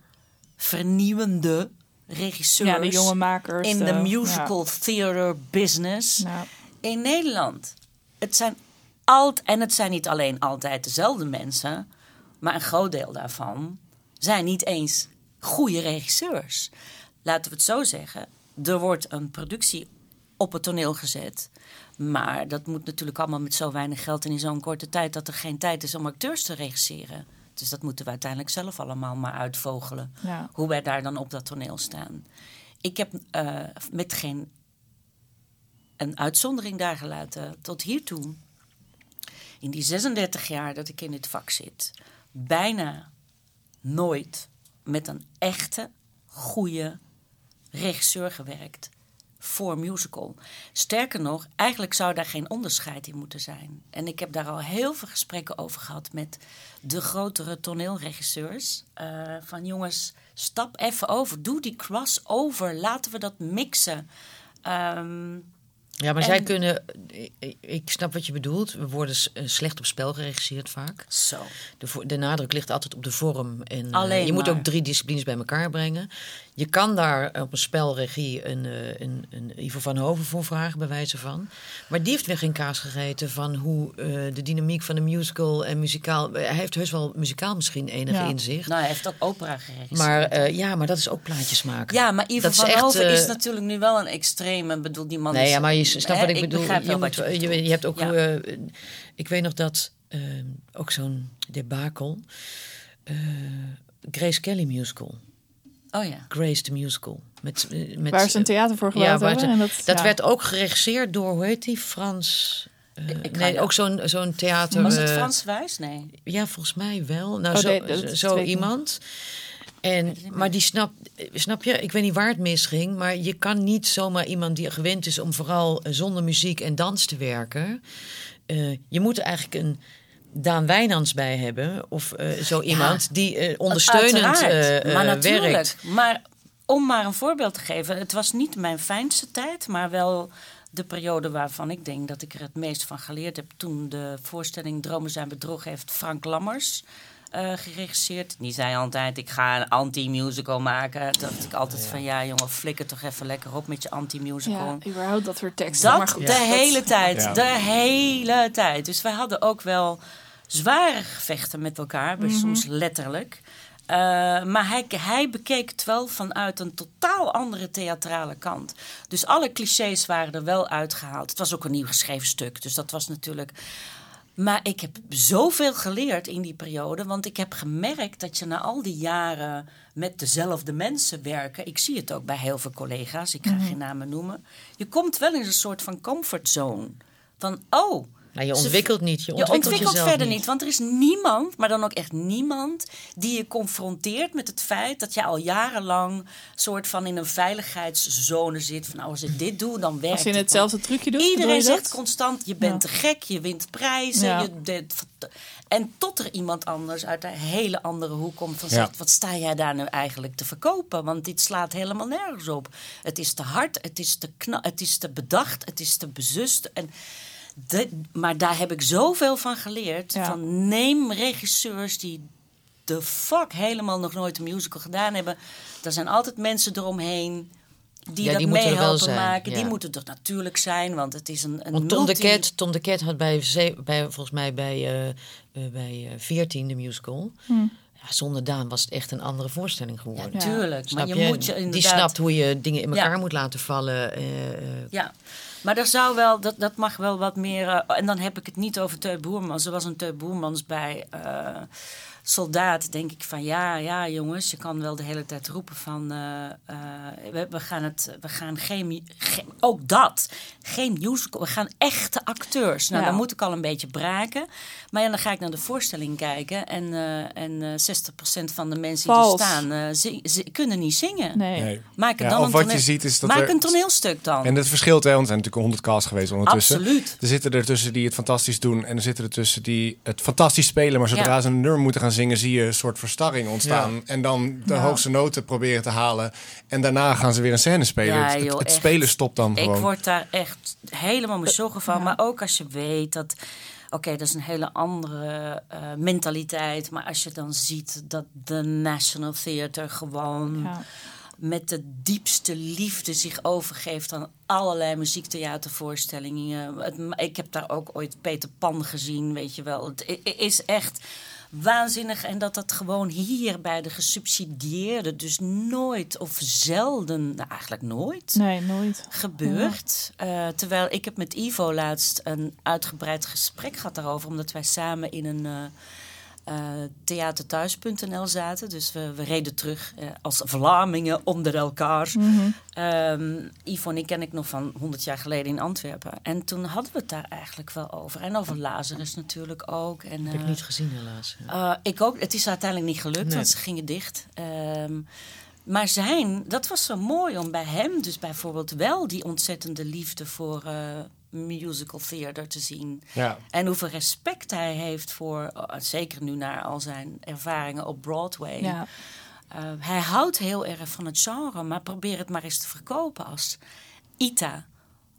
vernieuwende regisseurs Ja, de jonge makers. in de musical theater business Ja. in Nederland? Het zijn alt en het zijn niet alleen altijd dezelfde mensen, maar een groot deel daarvan zijn niet eens goede regisseurs. Laten we het zo zeggen. Er wordt een productie op het toneel gezet. Maar dat moet natuurlijk allemaal met zo weinig geld en in zo'n korte tijd dat er geen tijd is om acteurs te regisseren. Dus dat moeten we uiteindelijk zelf allemaal maar uitvogelen. Ja. Hoe wij daar dan op dat toneel staan. Ik heb eh, met geen een uitzondering daar gelaten tot hiertoe. In die 36 jaar dat ik in dit vak zit, bijna nooit met een echte, goede regisseur gewerkt voor musical. Sterker nog, eigenlijk zou daar geen onderscheid in moeten zijn. En ik heb daar al heel veel gesprekken over gehad met de grotere toneelregisseurs. eh, van jongens, stap even over. Doe die crossover. Laten we dat mixen. Ehm, Ja, maar En- zij kunnen. ik- snap wat je bedoelt. We worden eh, slecht op spel geregisseerd vaak. zo. De, de nadruk ligt altijd op de vorm. En, eh, Alleen je moet ook drie disciplines bij elkaar brengen. Je kan daar op een spelregie een, eh, een, een Ivo van Hoven voor vragen, bij wijze van. Maar die heeft weer geen kaas gegeten van hoe eh, de dynamiek van de musical en muzikaal. Hij heeft heus wel muzikaal misschien enige Ja. inzicht. Nou, hij heeft ook opera geregisseerd. maar eh, ja, maar dat is ook plaatjes maken. Ja, maar Ivo Dat is van echt, Hoven is natuurlijk nu wel een extreem. Ik bedoel, die man Nee, is... ja, maar je snapt wat ik bedoel. begrijp Je, moet, wat je je, bedoelt. je hebt ook. Ja. ik weet nog dat ook zo'n debakel. Grace Kelly musical. Oh ja. Grace the musical. Met, eh, met, Waar ze een theater voor gebouwd ja, hebben. en dat dat ja. werd ook geregisseerd door, hoe heet die? Frans. eh, Ik ga nee, ook zo'n zo'n theater. Was het eh, Frans Wijs? Nee. Ja, volgens mij wel. Nou, Oh, zo, nee, zo iemand. En, maar die snapt, snap je, ik weet niet waar het misging, maar je kan niet zomaar iemand die gewend is om vooral zonder muziek en dans te werken. eh, je moet eigenlijk een Daan Wijnands bij hebben of eh, zo iemand die eh, ondersteunend eh, eh, maar natuurlijk. werkt. Maar om maar een voorbeeld te geven. Het was niet mijn fijnste tijd, maar wel de periode waarvan ik denk dat ik er het meest van geleerd heb. Toen de voorstelling Dromen zijn bedrog heeft Frank Lammers eh, geregisseerd. Die zei altijd, ik ga een anti-musical maken. Dat dacht ik altijd van, ja jongen, flikker toch even lekker op met je anti-musical. Ja, überhaupt dat soort teksten. maar Dat goed, de hele tijd. Ja. De hele tijd. Dus wij hadden ook wel zware gevechten met elkaar. Mhm. Soms letterlijk. Eh, maar hij, hij bekeek het wel vanuit een totaal andere theatrale kant. Dus alle clichés waren er wel uitgehaald. Het was ook een nieuw geschreven stuk. Dus dat was natuurlijk... Maar ik heb zoveel geleerd in die periode. Want ik heb gemerkt dat je na al die jaren met dezelfde mensen werken. Ik zie het ook bij heel veel collega's. Ik ga geen namen noemen. Je komt wel in een soort van comfortzone. Van, oh, Maar je ontwikkelt niet. Je je ontwikkelt, ontwikkelt jezelf verder niet. niet. Want er is niemand, maar dan ook echt niemand, die je confronteert met het feit dat je al jarenlang soort van in een veiligheidszone zit. Van nou, als ik dit doe, dan werkt Als je het. hetzelfde trucje doet, Iedereen je zegt dat? constant: je bent Ja. te gek, je wint prijzen. Ja. Je, dit- en tot er iemand anders uit een hele andere hoek komt van Ja. zegt: wat sta jij daar nu eigenlijk te verkopen? Want dit slaat helemaal nergens op. Het is te hard, het is te, kna het is te bedacht, het is te bezust. En de- maar daar heb ik zoveel van geleerd. Ja. Van neem regisseurs die de fuck helemaal nog nooit een musical gedaan hebben. Er zijn altijd mensen eromheen die Ja, dat die meehelpen zijn, maken. Die moeten toch natuurlijk zijn, want het is een, een Want Tom de, Cat, Tom de Cat had bij, bij volgens mij bij, eh, eh, bij eh, 14 de musical. Ja, zonder Daan was het echt een andere voorstelling Ja, geworden. tuurlijk. Snap maar je, moet je Die inderdaad... snapt hoe je dingen in elkaar Ja. moet laten vallen. eh, eh, Ja, maar er zou wel, dat, dat mag wel wat meer. eh, en dan heb ik het niet over Teu Boermans. Er was een Teu Boermans bij Soldaat. Denk ik van ja, ja, jongens, je kan wel de hele tijd roepen van. eh, eh, we, we gaan het, we gaan geen, geen- ook dat, geen musical. We gaan echte acteurs. Nou, Ja. dan moet ik al een beetje braken. Maar ja, dan ga ik naar de voorstelling kijken en, eh en eh 60% van de mensen die Vals. er staan, eh, zi- zi- kunnen niet zingen. Nee. Nee. Maak Ja, dan of een wat je ziet is dat Maak er- een toneelstuk dan. En het verschilt, hè, want er zijn natuurlijk honderd casts geweest ondertussen. Absoluut. Er zitten er tussen die het fantastisch doen en er zitten er tussen die het fantastisch spelen. Maar zodra Ja. ze een nummer moeten gaan zingen, zie je een soort verstarring ontstaan. En dan de Ja. hoogste noten proberen te halen. En daarna gaan ze weer een scène spelen. Ja, het spelen stopt dan gewoon. Ik word daar echt helemaal misogyn van. Maar ook als je weet dat... Oké, dat is een hele andere eh, mentaliteit. Maar als je dan ziet dat de National Theatre gewoon... Ja. met de diepste liefde zich overgeeft aan allerlei muziektheatervoorstellingen. Het, ik heb daar ook ooit Peter Pan gezien, weet je wel. Het is echt waanzinnig. En dat dat gewoon hier bij de gesubsidieerde, dus nooit of zelden, nou eigenlijk nooit Nee, nooit. gebeurt. Eh, terwijl ik heb met Ivo laatst een uitgebreid gesprek gehad daarover, omdat wij samen in een eh theaterthuis.nl zaten. Dus we, we reden terug eh, als Vlamingen onder elkaar. Ehm, Ivo en ik ken ik nog van 100 jaar geleden in Antwerpen. En toen hadden we het daar eigenlijk wel over. En over Lazarus natuurlijk ook. En, heb ik eh, niet gezien helaas. eh, ik ook. Het is uiteindelijk niet gelukt, Nee. want ze gingen dicht. Ehm, maar zijn, dat was zo mooi om bij hem dus bijvoorbeeld wel die ontzettende liefde voor eh, musical theater te zien. Ja. En hoeveel respect hij heeft voor, eh, zeker nu naar al zijn ervaringen op Broadway. Ja. Eh, hij houdt heel erg van het genre, maar probeer het maar eens te verkopen als Ita.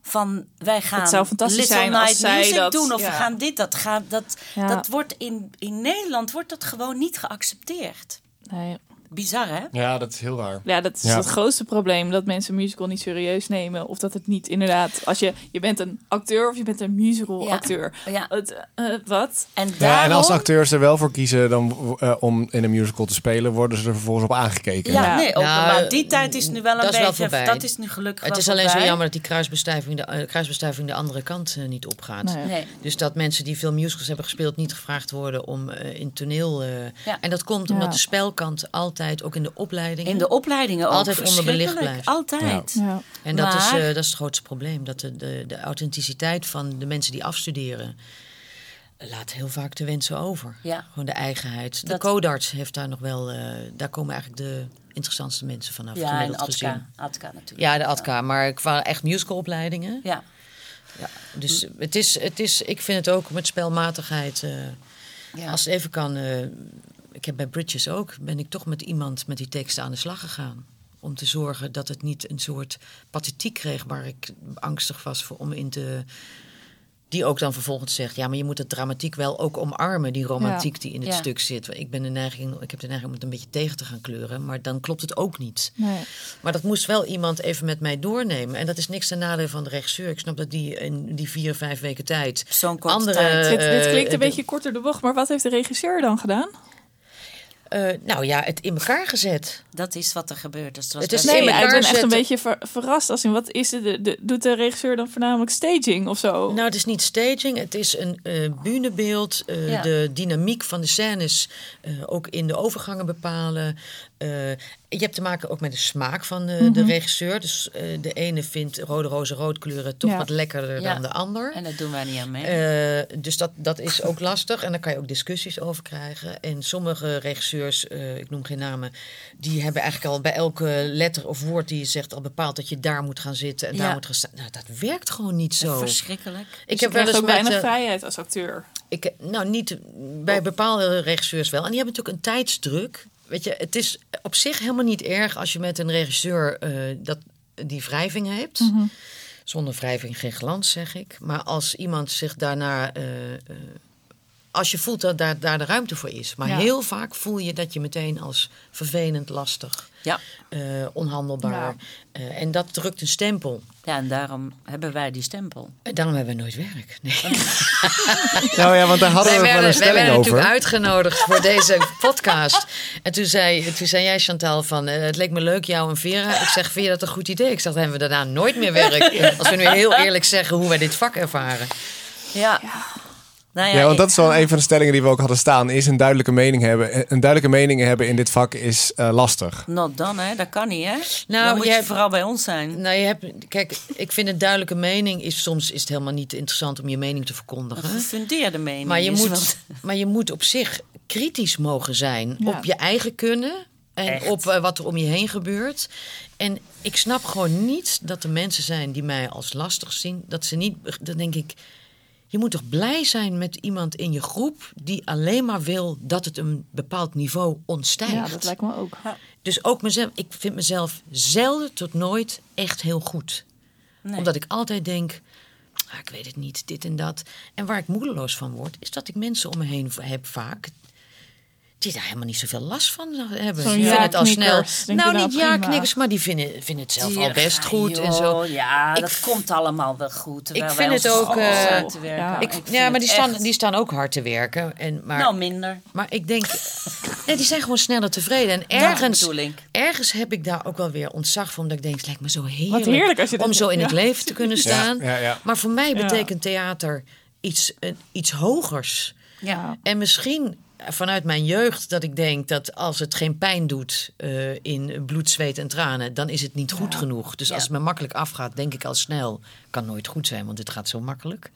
Van wij gaan zou fantastisch Little zijn als Night zij Music dat- doen of ja. we gaan dit, dat gaat, dat, Ja. dat wordt in, in Nederland wordt dat gewoon niet geaccepteerd. Nee. Bizar hè? Ja, dat is heel raar. Ja, dat is Ja. het grootste probleem. Dat mensen een musical niet serieus nemen. Of dat het niet inderdaad... Als je, je bent een acteur of je bent een musical Ja. acteur. Ja. Het, eh, wat? En Ja, daarom, en als acteurs er wel voor kiezen dan, eh, om in een musical te spelen, worden ze er vervolgens op aangekeken. Ja, Ja. nee, ook, Nou, maar die tijd is nu wel een dat is wel beetje. voorbij. dat is nu gelukkig. Het wel is alleen zo jammer dat die kruisbestuiving de, eh, kruisbestuiving de andere kant niet opgaat. Nee. Nee. Dus dat mensen die veel musicals hebben gespeeld niet gevraagd worden om in toneel. eh, Ja. En dat komt Ja. omdat de spelkant altijd, ook in de opleidingen. In de opleidingen ook Altijd onderbelicht blijft. Altijd. Ja. en dat, is, eh, dat is het grootste probleem. Dat de, de, de authenticiteit van de mensen die afstuderen. laat heel vaak de wensen over. Ja. Gewoon de eigenheid. De Dat- codarts heeft daar nog wel. eh, daar komen eigenlijk de interessantste mensen vanaf. Ja, en Atka. Atka natuurlijk. Ja, de ATKA. Maar qua echt musicalopleidingen. Ja. Ja, dus het is, het is, ik vind het ook met spelmatigheid. eh, Ja. Als het even kan. eh, ik heb bij Bridges ook. Ben ik toch met iemand met die teksten aan de slag gegaan. Om te zorgen dat het niet een soort pathetiek kreeg waar ik angstig was voor om in te. Die ook dan vervolgens zegt: ja, maar je moet het dramatiek wel ook omarmen, die romantiek die in het Ja. stuk zit. Ik, ben de neiging, ik heb de neiging om het een beetje tegen te gaan kleuren, maar dan klopt het ook niet. Nee. Maar dat moest wel iemand even met mij doornemen. En dat is niks ten nadele van de regisseur. Ik snap dat die in die vier, vijf weken tijd. Zo'n korte andere, tijd. Dit, dit eh, klinkt een de- beetje korter de bocht, maar wat heeft de regisseur dan gedaan? Eh, nou ja, het in elkaar gezet. Dat is wat er gebeurt. Dus het was Het is in Nee, elkaar ik ben echt een beetje ver- verrast. Als in wat is het? De, de- doet de regisseur dan voornamelijk staging of zo? Nou, het is niet staging, het is een eh bühnebeeld. eh, Ja. De dynamiek van de scènes eh, ook in de overgangen bepalen. Eh, je hebt te maken ook met de smaak van de, de regisseur. Dus eh, de ene vindt rode roze rood kleuren toch Ja. wat lekkerder Ja. dan de ander. En dat doen wij niet aan mee. Eh, dus dat, dat is ook lastig. En daar kan je ook discussies over krijgen. En sommige regisseurs, eh, ik noem geen namen, die hebben eigenlijk al bij elke letter of woord die je zegt al bepaald dat je daar moet gaan zitten en Ja. daar moet gaan staan. Nou, dat werkt gewoon niet zo. Verschrikkelijk. Ik Dus heb je wel eens ook met. weinig vrijheid als acteur. ik, nou, niet bij bepaalde regisseurs wel. En die hebben natuurlijk een tijdsdruk. Weet je, het is op zich helemaal niet erg als je met een regisseur eh, dat, die wrijving hebt. Zonder wrijving geen glans, zeg ik. Maar als iemand zich daarna. eh, eh, als je voelt dat daar, daar de ruimte voor is. Maar Ja. heel vaak voel je dat je meteen als vervelend, lastig, Ja. eh, onhandelbaar. Ja. eh, en dat drukt een stempel. ja, en daarom hebben wij die stempel. En daarom hebben we nooit werk. Nee. Nou ja, want daar hadden Wij we wel een stelling werden over. natuurlijk uitgenodigd voor deze podcast. En toen zei, toen zei jij, Chantal, van eh, het leek me leuk, jou en Vera. Ik zeg, vind je dat een goed idee? Ik zeg, dan hebben we daarna nooit meer werk. Als we nu heel eerlijk zeggen hoe wij dit vak ervaren. Ja. Nou ja, Ja, want ik- dat is wel een van de stellingen die we ook hadden staan. Is een duidelijke mening hebben. Een duidelijke mening hebben in dit vak is eh, lastig. Not done, hè? Dat kan niet, hè? Nou, Dan moet je je hebt- vooral bij ons zijn. Nou, je hebt, kijk, ik vind een duidelijke mening is soms is het helemaal niet interessant om je mening te Een verkondigen. gefundeerde mening. Maar je, is moet, maar je moet op zich kritisch mogen zijn Ja. op je eigen kunnen en Echt. op eh, wat er om je heen gebeurt. En ik snap gewoon niet dat er mensen zijn die mij als lastig zien. Dat ze niet, dan denk ik, je moet toch blij zijn met iemand in je groep die alleen maar wil dat het een bepaald niveau ontstijgt. Ja, dat lijkt me ook. Dus ook mezelf, ik vind mezelf zelden tot nooit echt heel goed Nee. omdat ik altijd denk, ah, ik weet het niet, dit en dat. En waar ik moedeloos van word, is dat ik mensen om me heen heb vaak... die daar helemaal niet zoveel last van hebben. Zo'n Die vinden het al snel. Nou, nou, niet prima. ja-knikkers, maar die vinden, vinden het zelf Die- al best Ja, goed en zo. Ja, Ik dat komt allemaal wel goed. Ik vind het ook, eh, te werken. ja. Ik, ja, maar die staan, die staan ook hard te werken. En, maar, Nou, minder. maar ik denk, nee, die zijn gewoon sneller tevreden. En ergens, ergens heb ik daar ook wel weer ontzag voor. Omdat ik denk, het lijkt me zo heerlijk, heerlijk als je dat om zo in het ja. leven te kunnen staan. ja, ja. Maar voor mij Ja. betekent theater iets, een, iets hogers. Ja. En misschien vanuit mijn jeugd dat ik denk dat als het geen pijn doet eh, in bloed, zweet en tranen, dan is het niet goed genoeg. Dus als het me makkelijk afgaat, denk ik al snel, kan nooit goed zijn, want het gaat zo makkelijk.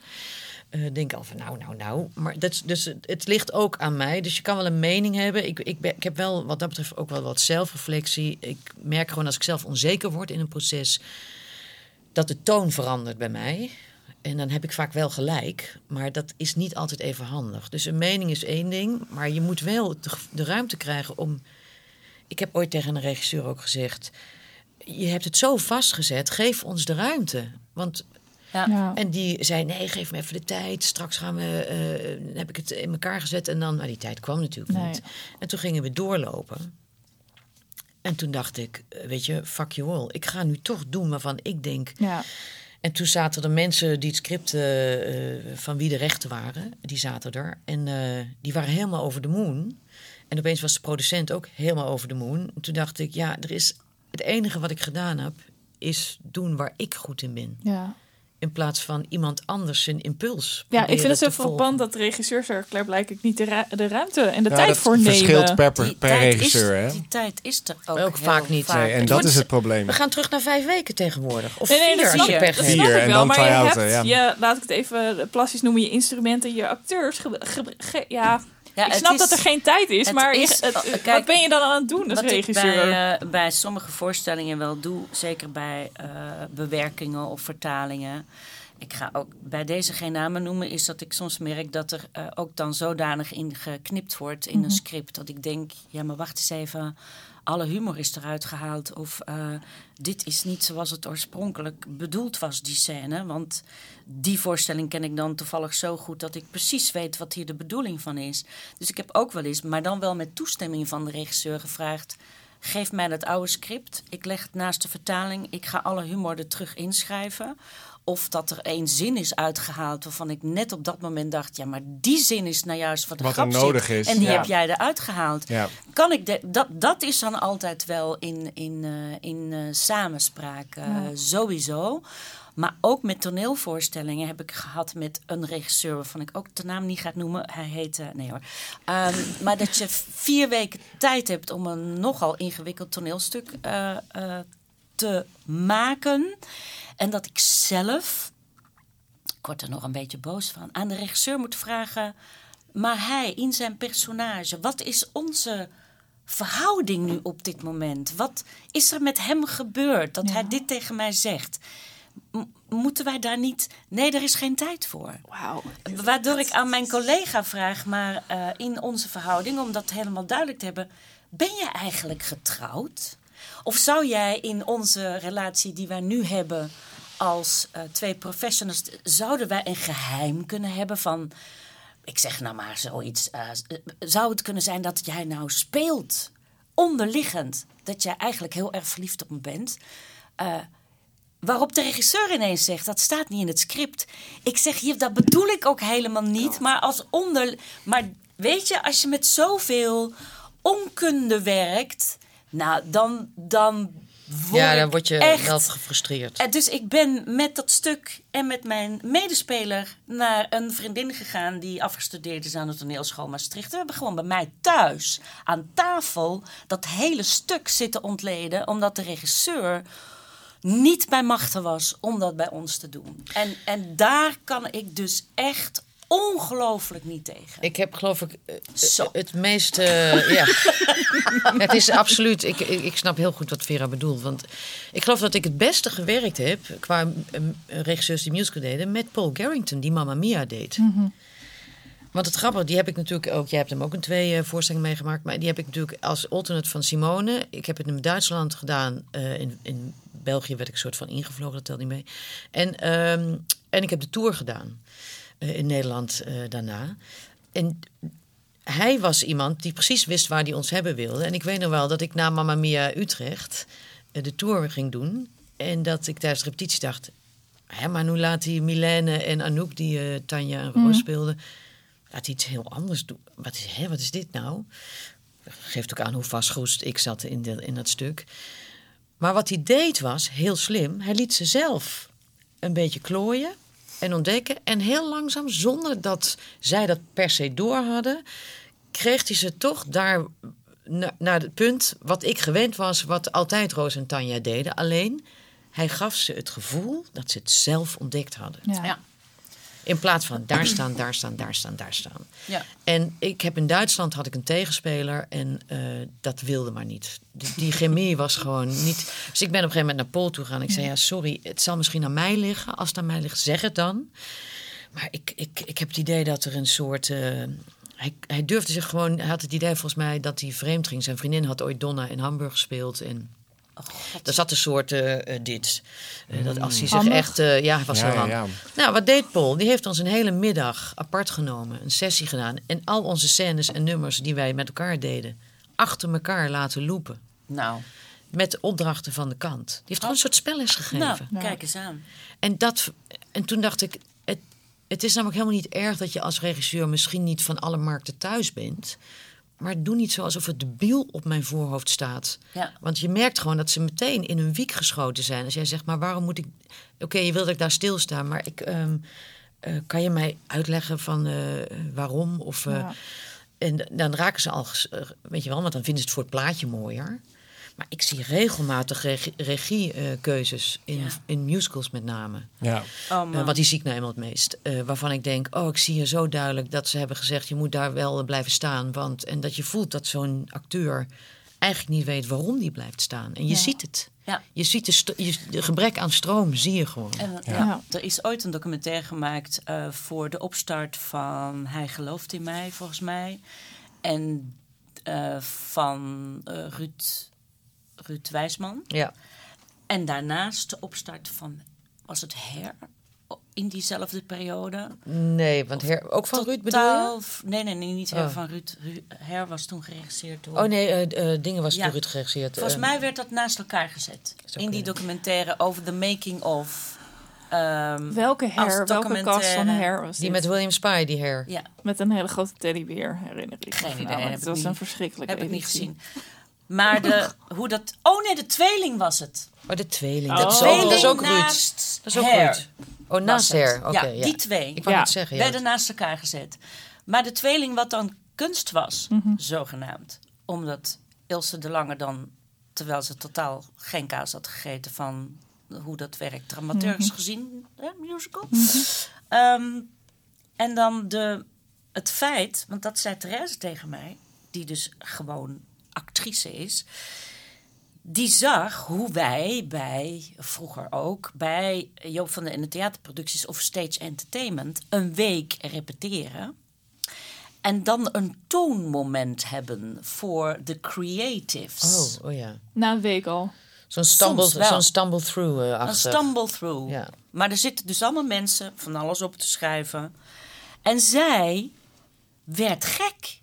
Eh, denk al van nou, nou, nou. Maar dat, dus het, het ligt ook aan mij. Dus je kan wel een mening hebben. Ik, ik, ben, ik heb wel wat dat betreft ook wel wat zelfreflectie. Ik merk gewoon als ik zelf onzeker word in een proces, dat de toon verandert bij mij. En dan heb ik vaak wel gelijk, maar dat is niet altijd even handig. Dus een mening is één ding, maar je moet wel de, de ruimte krijgen om. Ik heb ooit tegen een regisseur ook gezegd: Je hebt het zo vastgezet, geef ons de ruimte. Want Ja. Ja. en die zei: Nee, geef me even de tijd. Straks gaan we, eh, dan heb ik het in elkaar gezet. En dan, nou, die tijd kwam natuurlijk Nee. niet. En toen gingen we doorlopen. En toen dacht ik: Weet je, fuck you all. Ik ga nu toch doen waarvan ik denk. Ja. En toen zaten er mensen die het script eh, eh, van wie de rechten waren, die zaten er. En eh, die waren helemaal over de moon. En opeens was de producent ook helemaal over de moon. En toen dacht ik, ja, er is het enige wat ik gedaan heb, is doen waar ik goed in ben. Ja. In plaats van iemand anders zijn impuls. Ja, ik vind het zo frappant dat regisseurs er blijkbaar niet de, ru- de ruimte en de Ja, tijd voor nemen. verschilt per, per, regisseur. is, Hè? Die tijd is er ook, Ook heel vaak niet. Nee, en Het dat wordt- is het probleem. We gaan terug naar vijf weken tegenwoordig. Of Nee, nee, vier als je Vier. pech hebt. en dan maar je try-outen, hebt, ja. je, laat ik het even plastisch noemen, je instrumenten, je acteurs. ge- ge- ge- ja, Ja, ik snap is- dat er geen tijd is, maar je- is- het- oh, wat kijk, ben je dan aan het doen als Wat ik regisseur? bij, eh, bij sommige voorstellingen wel doe, zeker bij eh, bewerkingen of vertalingen. Ik ga ook bij deze geen namen noemen, is dat ik soms merk dat er eh, ook dan zodanig in geknipt wordt in een script. Dat ik denk, ja, maar wacht eens even. Alle humor is eruit gehaald. Of eh, dit is niet zoals het oorspronkelijk bedoeld was, die scène. Want die voorstelling ken ik dan toevallig zo goed dat ik precies weet wat hier de bedoeling van is. Dus ik heb ook wel eens, maar dan wel met toestemming van de regisseur gevraagd Geef mij het oude script. Ik leg het naast de vertaling. Ik ga alle humor er terug inschrijven. Of dat er één zin is uitgehaald waarvan ik net op dat moment dacht... ja, maar die zin is nou juist wat de Wat grap er zit. nodig is. En die Ja. heb jij eruit gehaald. Ja. Kan ik de, dat, dat is dan altijd wel in, in, eh, in eh, samenspraak eh, sowieso. Maar ook met toneelvoorstellingen heb ik gehad met een regisseur... waarvan ik ook de naam niet ga noemen. Hij heet... eh, nee hoor. Ehm, maar dat je vier weken tijd hebt om een nogal ingewikkeld toneelstuk eh, eh, te maken. En dat ik zelf ik word er nog een beetje boos van, aan de regisseur moet vragen. Maar hij in zijn personage, wat is onze verhouding nu op dit moment? Wat is er met hem gebeurd dat Ja. hij dit tegen mij zegt? M- moeten wij daar niet. Nee, er is geen tijd voor. Wauw. Waardoor ik aan mijn collega vraag, maar eh, in onze verhouding, om dat helemaal duidelijk te hebben, ben je eigenlijk getrouwd? Of zou jij in onze relatie die wij nu hebben als eh, twee professionals, zouden wij een geheim kunnen hebben van, ik zeg nou maar zoiets, eh, zou het kunnen zijn dat jij nou speelt, onderliggend, dat jij eigenlijk heel erg verliefd op me bent? Waarop de regisseur ineens zegt, dat staat niet in het script. Ik zeg, je, dat bedoel ik ook helemaal niet. Maar als onder... Maar weet je, als je met zoveel onkunde werkt... Nou, dan, dan word Ja, dan word je echt... wel gefrustreerd. En dus ik ben met dat stuk en met mijn medespeler naar een vriendin gegaan die afgestudeerd is aan de toneelschool Maastricht. We hebben gewoon bij mij thuis aan tafel dat hele stuk zitten ontleden, omdat de regisseur niet bij machten was om dat bij ons te doen. En, en daar kan ik dus echt ongelooflijk niet tegen. Ik heb geloof ik eh, Zo. het meeste. ja. het is absoluut. Ik, ik, ik snap heel goed wat Vera bedoelt. Want ik geloof dat ik het beste gewerkt heb qua eh, regisseurs die musical deden met Paul Garrington, die Mamma Mia deed. Want het grappige, die heb ik natuurlijk ook. Jij hebt hem ook in twee eh, voorstellingen meegemaakt. Maar die heb ik natuurlijk als alternate van Simone. Ik heb het in Duitsland gedaan. eh, in, in België werd ik soort van ingevlogen, dat telt niet mee. En, ehm, en ik heb de tour gedaan eh, in Nederland eh, daarna. En hij was iemand die precies wist waar hij ons hebben wilde. En ik weet nog wel dat ik na Mamma Mia Utrecht eh, de tour ging doen. En dat ik tijdens de repetitie dacht... Hè, maar nu laat hij Milene en Anouk, die eh, Tanja en Roos speelden... laat hij iets heel anders doen. Wat is, hè, wat is dit nou? Geeft ook aan hoe vastgeroest ik zat in, de, in dat stuk. Maar wat hij deed was heel slim. Hij liet ze zelf een beetje klooien en ontdekken. En heel langzaam, zonder dat zij dat per se door hadden, kreeg hij ze toch daar na- naar het punt wat ik gewend was, wat altijd Roos en Tanja deden. Alleen, hij gaf ze het gevoel dat ze het zelf ontdekt hadden. Ja. Ja. In plaats van daar staan, daar staan, daar staan, daar staan. Ja. En ik heb in Duitsland had ik een tegenspeler en eh, dat wilde maar niet. Die, die chemie was gewoon niet. Dus ik ben op een gegeven moment naar Paul toe gegaan. Ik zei: Ja, sorry, het zal misschien aan mij liggen. Als het aan mij ligt, zeg het dan. Maar ik, ik, ik heb het idee dat er een soort. eh, hij, hij durfde zich gewoon. Hij had het idee volgens mij dat hij vreemd ging. Zijn vriendin had ooit Donna in Hamburg gespeeld. En er zat een soort eh, eh, dit. Eh, dat als hij zich Handig. echt. eh, ja, was Ja, heel ja, handig. ja. Nou, wat deed Paul? Die heeft ons een hele middag apart genomen, een sessie gedaan. En al onze scènes en nummers die wij met elkaar deden, achter elkaar laten lopen. Nou, Met opdrachten van de kant. Die heeft gewoon een soort spelles gegeven. nou Ja. kijk eens aan. En, dat, en toen dacht ik, het, het is namelijk helemaal niet erg dat je als regisseur misschien niet van alle markten thuis bent. Maar doe niet zo alsof het debiel op mijn voorhoofd staat. Ja. Want je merkt gewoon dat ze meteen in hun wiek geschoten zijn. Als jij zegt, maar waarom moet ik... Oké, je wil dat ik daar stilsta, maar ik, ehm, eh, kan je mij uitleggen van eh, waarom? Of, eh, Ja. En dan raken ze al, weet je wel, want dan vinden ze het voor het plaatje mooier. Maar ik zie regelmatig regie- regiekeuzes in, Ja. in musicals met name. Ja. Oh, Eh, want die zie ik nou eenmaal het meest. Eh, waarvan ik denk, oh, ik zie hier zo duidelijk dat ze hebben gezegd... je moet daar wel blijven staan. Want, en dat je voelt dat zo'n acteur eigenlijk niet weet waarom die blijft staan. En je Ja. ziet het. Ja. Je ziet de, st- je, de gebrek aan stroom, zie je gewoon. Ja. Ja. Er is ooit een documentaire gemaakt eh, voor de opstart van Hij gelooft in mij, volgens mij. En eh, van eh, Ruud, Ruud Wijsman. Ja. En daarnaast de opstart van, was het Her? in diezelfde periode. Nee, want her, ook van Ruud bedoel je? Totaal- Nee, nee, nee, niet Her Oh. van Ruud. Ru- Her was toen geregisseerd door... Oh nee, eh, eh, dingen was Ja. door Ruud geregisseerd. Volgens Eh, mij werd dat naast elkaar gezet. In die documentaire over the making of. ehm, Welke her, welke cast van her was Die dit? met William Spy, die her. Ja, Met een hele grote teddybeer, herinner ik me. Geen idee, Het was niet- een verschrikkelijke heb ik niet gezien. Maar de, hoe dat. Oh nee, de tweeling was het. Oh, de tweeling. Oh. Dat, is De ook, Tweeling dat is ook Ruud. naast Dat is ook Her Ruud. Oh, naast her. Oké, ja, ja. die twee. Ik wou Ja. het zeggen, ja. werden naast elkaar gezet. Maar de tweeling, wat dan kunst was, Mhm. zogenaamd. Omdat Ilse de Lange dan, terwijl ze totaal geen kaas had gegeten van hoe dat werkt, dramaturgisch Mhm. gezien, hè, musical. Ehm, en dan de, het feit, want dat zei Therese tegen mij, die dus gewoon actrice is. Die zag hoe wij bij, vroeger ook, bij Joop van den en de theaterproducties of Stage Entertainment een week repeteren. En dan een toonmoment hebben voor de creatives. Oh, oh ja. Na een week al. Zo'n stumble, zo'n stumble through uh, Een stumble through. Ja. Maar er zitten dus allemaal mensen van alles op te schrijven. En zij werd gek.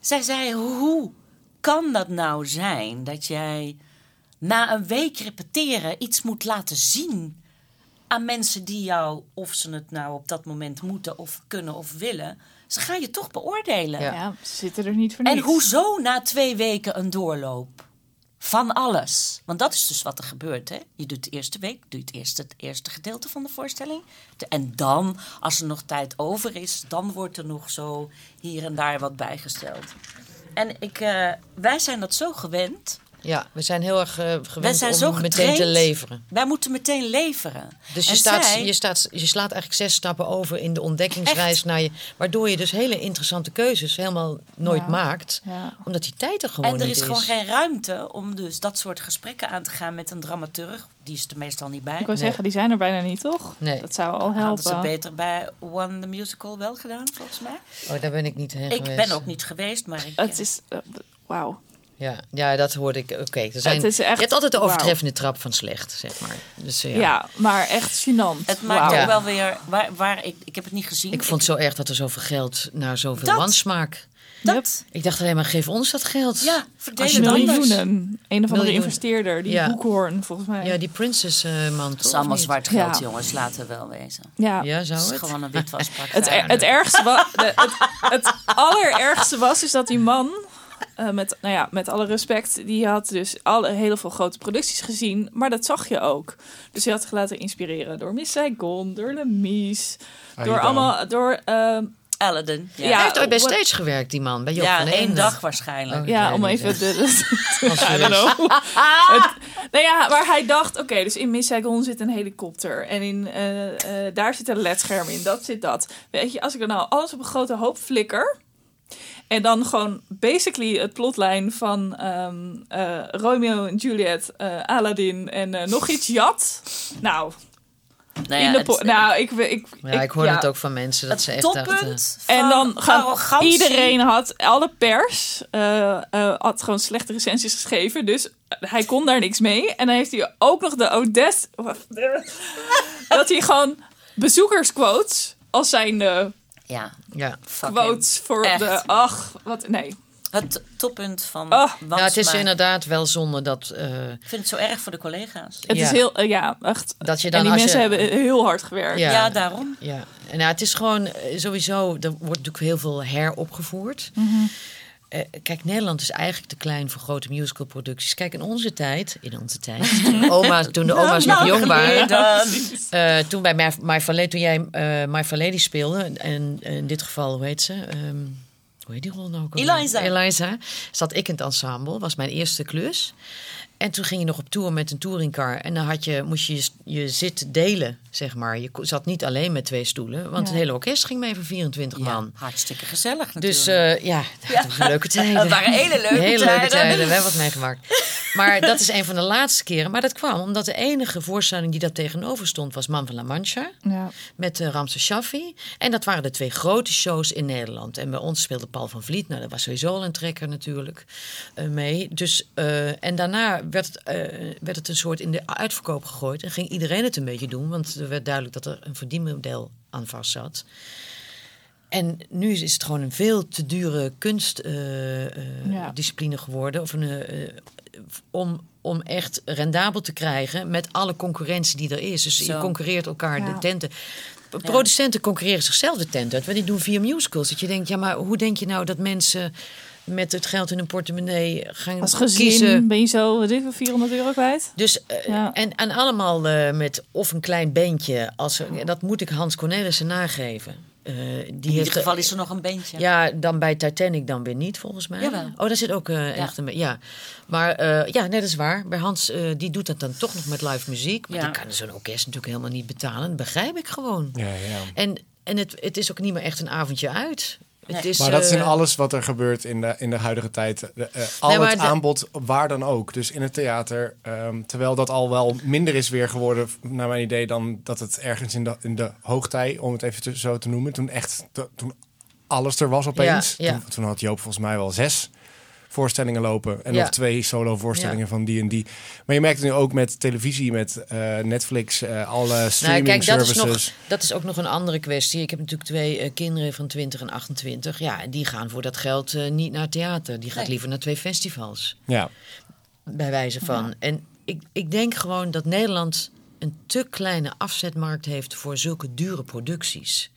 Zij zei: Hoe kan dat nou zijn dat jij na een week repeteren iets moet laten zien aan mensen die jou, of ze het nou op dat moment moeten of kunnen of willen, ze gaan je toch beoordelen. Ja. Ja, ze zitten er niet voor En niks. hoezo na twee weken een doorloop? Van alles. Want dat is dus wat er gebeurt. Hè? Je doet de eerste week, doe je het eerste, het eerste gedeelte van de voorstelling. En dan, als er nog tijd over is, dan wordt er nog zo hier en daar wat bijgesteld. En ik, eh, wij zijn dat zo gewend. Ja, we zijn heel erg eh, gewend zijn om zo meteen te leveren. Wij moeten meteen leveren. Dus je, En staat, zij- je, staat, je slaat eigenlijk zes stappen over in de ontdekkingsreis naar je. Waardoor je dus hele interessante keuzes helemaal nooit Ja. maakt. Ja. Omdat die tijd er gewoon En er is gewoon geen ruimte om dus dat soort gesprekken aan te gaan met een dramaturg. Die is er meestal niet bij. Ik wou Nee. zeggen, die zijn er bijna niet, toch? Nee. Dat zou al Hadden ze helpen. beter bij One the Musical wel gedaan, volgens mij. Oh, daar ben ik niet heen Ik geweest. ben ook niet geweest, maar ik... Het is... eh, Wauw. Ja, ja, dat hoorde ik. Oké, er zijn. Het is echt- Je hebt altijd de overtreffende trap van slecht, zeg maar. Dus eh, Ja. ja. maar echt gênant. Het maakt ook wel weer... Waar, waar ik, ik heb het niet gezien. Ik vond het zo erg dat er zoveel geld naar zoveel Dat. wansmaak. dat. Ik dacht alleen maar, geef ons dat geld. Ja, verdeel je het. Miljoenen. Een of andere investeerder, die Ja. Hoekhoorn, volgens mij. Ja, die princess eh, man. Het is allemaal Ja. geld, jongens. Laten we wel wezen. Ja. Ja, zou Het is gewoon een witwaspraktijk. Het, er- het ergste was, het, het allerergste was is dat die man, eh, met, nou ja, met alle respect, die had dus alle, heel veel grote producties gezien, maar dat zag je ook. Dus hij had zich laten inspireren door Miss Saigon, door Lemise, Ah, door je allemaal, door, ehm, Aladdin. Ja, Ja, Hij heeft ooit bij Stage gewerkt, die man. Bij Job ja van één dag waarschijnlijk. Oh. ja, Ja, om even de, de- Als I we- don't know. Het- nou ja, maar hij dacht, oké, dus in Miss Saigon zit een helikopter. En in, eh, eh, daar zit een ledscherm in, dat zit dat. Weet je, als ik er nou alles op een grote hoop flikker... en dan gewoon basically het plotlijn van ehm, eh, Romeo en Juliet, eh, Aladdin en eh, nog iets jat... Nou, Nou in ja, de het- po- nou ik, ik, Ja, ik hoor ja. het ook van mensen dat het ze echt dachten... En dan gaan iedereen had, alle pers eh, eh, had gewoon slechte recensies geschreven. Dus hij kon daar niks mee. En dan heeft hij ook nog de Odette. dat hij gewoon bezoekersquotes als zijn Ja, Ja. quotes voor Echt. de. Ach, wat. Nee. Het toppunt van Oh. het is inderdaad wel zonde dat... eh, Ik vind het zo erg voor de collega's. Het Ja. is heel. eh, ja, echt. Dat je dan en die als mensen je- hebben heel hard gewerkt. Ja. Ja, daarom. Ja, en nou, het is gewoon eh, sowieso, er wordt natuurlijk heel veel heropgevoerd. Mhm. Eh, kijk, Nederland is eigenlijk te klein voor grote musicalproducties. Kijk, in onze tijd, in onze tijd, toen, oma's, toen de oma's nog Nou, jong waren, eh, toen bij My, My Fair Lady, toen jij eh My Fair Lady speelde, en in dit geval, hoe heet ze? Ehm, hoe heet die rol nou ook? Eliza. Eliza. Zat ik in het ensemble, was mijn eerste klus. En toen ging je nog op tour met een touringcar. En dan had je, moest je je, je zit delen, zeg maar. Je zat niet alleen met twee stoelen. Want Ja. het hele orkest ging mee voor 24 Ja, man. hartstikke gezellig natuurlijk. Dus eh, ja, dat waren leuke tijden. Het waren hele leuke Hele tijden. leuke tijden. We hebben wat meegemaakt. maar dat is een van de laatste keren. Maar dat kwam omdat de enige voorstelling die daar tegenover stond was Man van La Mancha. Ja. Met uh, Ramse Shaffi. En dat waren de twee grote shows in Nederland. En bij ons speelde Paul van Vliet. Nou, dat was sowieso al een trekker natuurlijk uh, mee. Dus, en daarna werd het, werd het een soort in de uitverkoop gegooid. En ging iedereen het een beetje doen. Want er werd duidelijk dat er een verdienmodel aan vast zat. En nu is het gewoon een veel te dure kunstdiscipline ja. geworden. Of een, om, om echt rendabel te krijgen met alle concurrentie die er is. Dus Zo. je concurreert elkaar ja. de tenten. Producenten concurreren zichzelf de tent uit. Want die doen vier musicals. Dat je denkt, ja, maar hoe denk je nou dat mensen met het geld in hun portemonnee gaan Als gezin kiezen. ben je zo, wat is het, 400 euro kwijt? Dus, uh, ja. en, en allemaal uh, met of een klein beentje. Als dat moet ik Hans Cornelissen nageven. Uh, die in ieder geval is er nog een beentje. Ja, dan bij Titanic dan weer niet, volgens mij. Jawel. Oh, daar zit ook uh, echt een... Ja, maar uh, ja, net is waar. Bij Hans, die doet dat dan toch nog met live muziek. Maar Ja. die kan zo'n orkest natuurlijk helemaal niet betalen. Dat begrijp ik gewoon. Ja, ja. En, en het, het is ook niet meer echt een avondje uit. Het Nee. is, Maar dat is in eh, alles wat er gebeurt in de, in de huidige tijd. De, eh, al Nee, het de- aanbod, waar dan ook. Dus in het theater. ehm, terwijl dat al wel minder is weer geworden, naar mijn idee, dan dat het ergens in de, in de hoogtij, om het even te- zo te noemen. Toen echt, to- toen alles er was opeens. Ja, ja. Toen, toen had Joop volgens mij wel zes voorstellingen lopen. En Ja. nog twee solo voorstellingen van die en die. Maar je merkt het nu ook met televisie, met eh, Netflix, eh, alle Nou, streaming kijk, dat is, services. nog, dat is ook nog een andere kwestie. Ik heb natuurlijk twee eh, kinderen van 20 en 28. Ja, en die gaan voor dat geld niet naar theater. Die gaat Nee. liever naar twee festivals. Ja. bij wijze van. En ik, ik denk gewoon dat Nederland een te kleine afzetmarkt heeft voor zulke dure producties.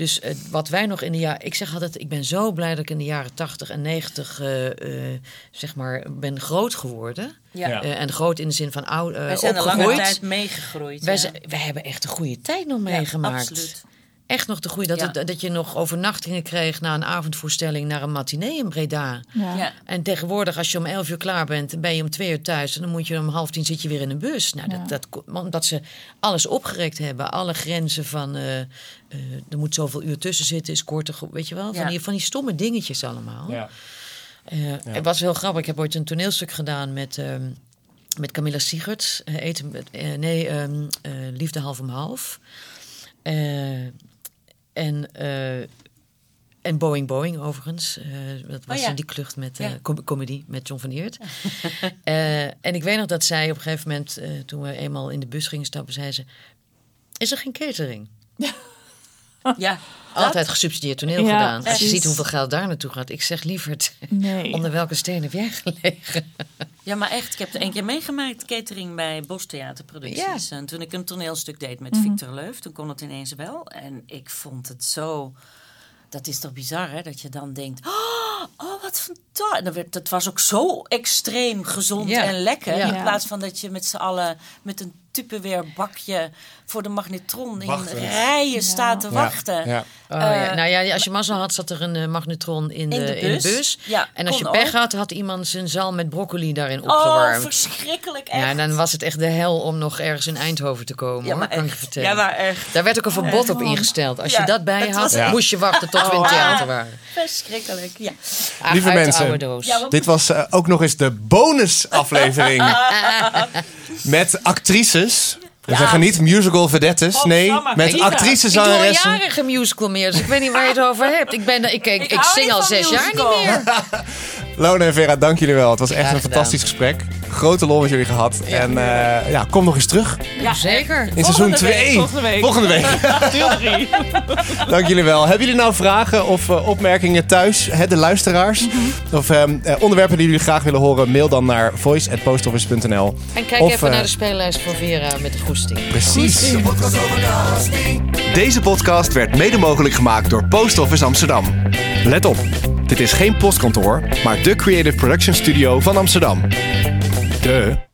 Dus eh, wat wij nog in de jaren. Ik zeg altijd, ik ben zo blij dat ik in de jaren 80 en 90 eh, eh, zeg maar ben groot geworden. Ja. En groot in de zin van oud, Wij zijn een lange opgegroeid. tijd meegegroeid. Wij, ja. zijn- wij hebben echt een goede tijd nog Ja, meegemaakt. absoluut. Echt nog de goede. Dat, Ja. het- dat je nog overnachtingen kreeg na een avondvoorstelling naar een matinee in Breda. Ja. Ja. En tegenwoordig, als je om 11 uur klaar bent, ben je om twee uur thuis. En dan moet je om half tien zit je weer in een bus. Nou, Ja. dat, dat, omdat ze alles opgerekt hebben. Alle grenzen van. eh, eh, er moet zoveel uur tussen zitten, is korter. Weet je wel? Van, Ja. die, van die stomme dingetjes allemaal. Ja. Eh, Het was heel grappig. Ik heb ooit een toneelstuk gedaan met. ehm, met Camilla Siegerts, eh, eten met, eh, nee, ehm, eh, Liefde half om half. En, eh, en Boeing Boeing overigens. Eh, dat was Oh ja. in die klucht met eh Ja. com- comedy met John van Eert. En ik weet nog dat zij op een gegeven moment, toen we eenmaal in de bus gingen stappen, zei ze: Is er geen catering? Ja, Altijd gesubsidieerd toneel Ja, gedaan. Als je precies. ziet hoeveel geld daar naartoe gaat. Ik zeg lieverd, Nee. onder welke steen heb jij gelegen? Ja, maar echt, ik heb er één keer meegemaakt, catering bij Bostheaterproducties. Ja. En toen ik een toneelstuk deed met Mhm. Victor Leuf, toen kon het ineens wel. En ik vond het zo... Dat is toch bizar, hè? Dat je dan denkt, oh, oh wat fantastisch. Het was ook zo extreem gezond Ja. en lekker. Ja. In plaats van dat je met z'n allen met een Tupperware bakje voor de magnetron in rijen staat te wachten. Ja. Oh, ja. Eh, Nou ja, als je mazzel had, zat er een eh, magnetron in de, in de de bus. bus. Ja, en als je pech ook. had, had iemand zijn zal met broccoli daarin Oh, opgewarmd. verschrikkelijk echt. ja, en dan was het echt de hel om nog ergens in Eindhoven te komen, Ja, hoor, kan ik vertellen. Ja, maar echt. Daar werd ook een verbod op ingesteld. Als je dat bij had, was- Ja. moest je wachten tot we in het theater waren. Verschrikkelijk, ja. Lieve mensen. Dit was eh, ook nog eens de bonusaflevering. met actrices. We Ja. zeggen niet musical vedettes. Nee, Godsamme. met Ik doe- actrice Ik doe al zangeressen. jaren geen musical meer, dus ik weet niet waar je het over hebt. Ik, ben, ik, ik, ik, zing al zes jaar niet meer. Lone en Vera, dank jullie wel. Het was echt Graag een gedaan. fantastisch gesprek. Grote lol met jullie gehad. En eh, ja, kom nog eens terug Ja, Zeker. in seizoen Volgende week, 2. volgende week. Volgende week. Deel. Dank jullie wel. Hebben jullie nou vragen of eh, opmerkingen thuis, hè, de luisteraars? Of ehm, eh, onderwerpen die jullie graag willen horen, mail dan naar voice.postoffice.nl. En kijk Of, even naar de speellijst voor Vera met de goesting. Precies. Deze podcast werd mede mogelijk gemaakt door Post Office Amsterdam. Let op, dit is geen postkantoor, maar de creative production studio van Amsterdam. De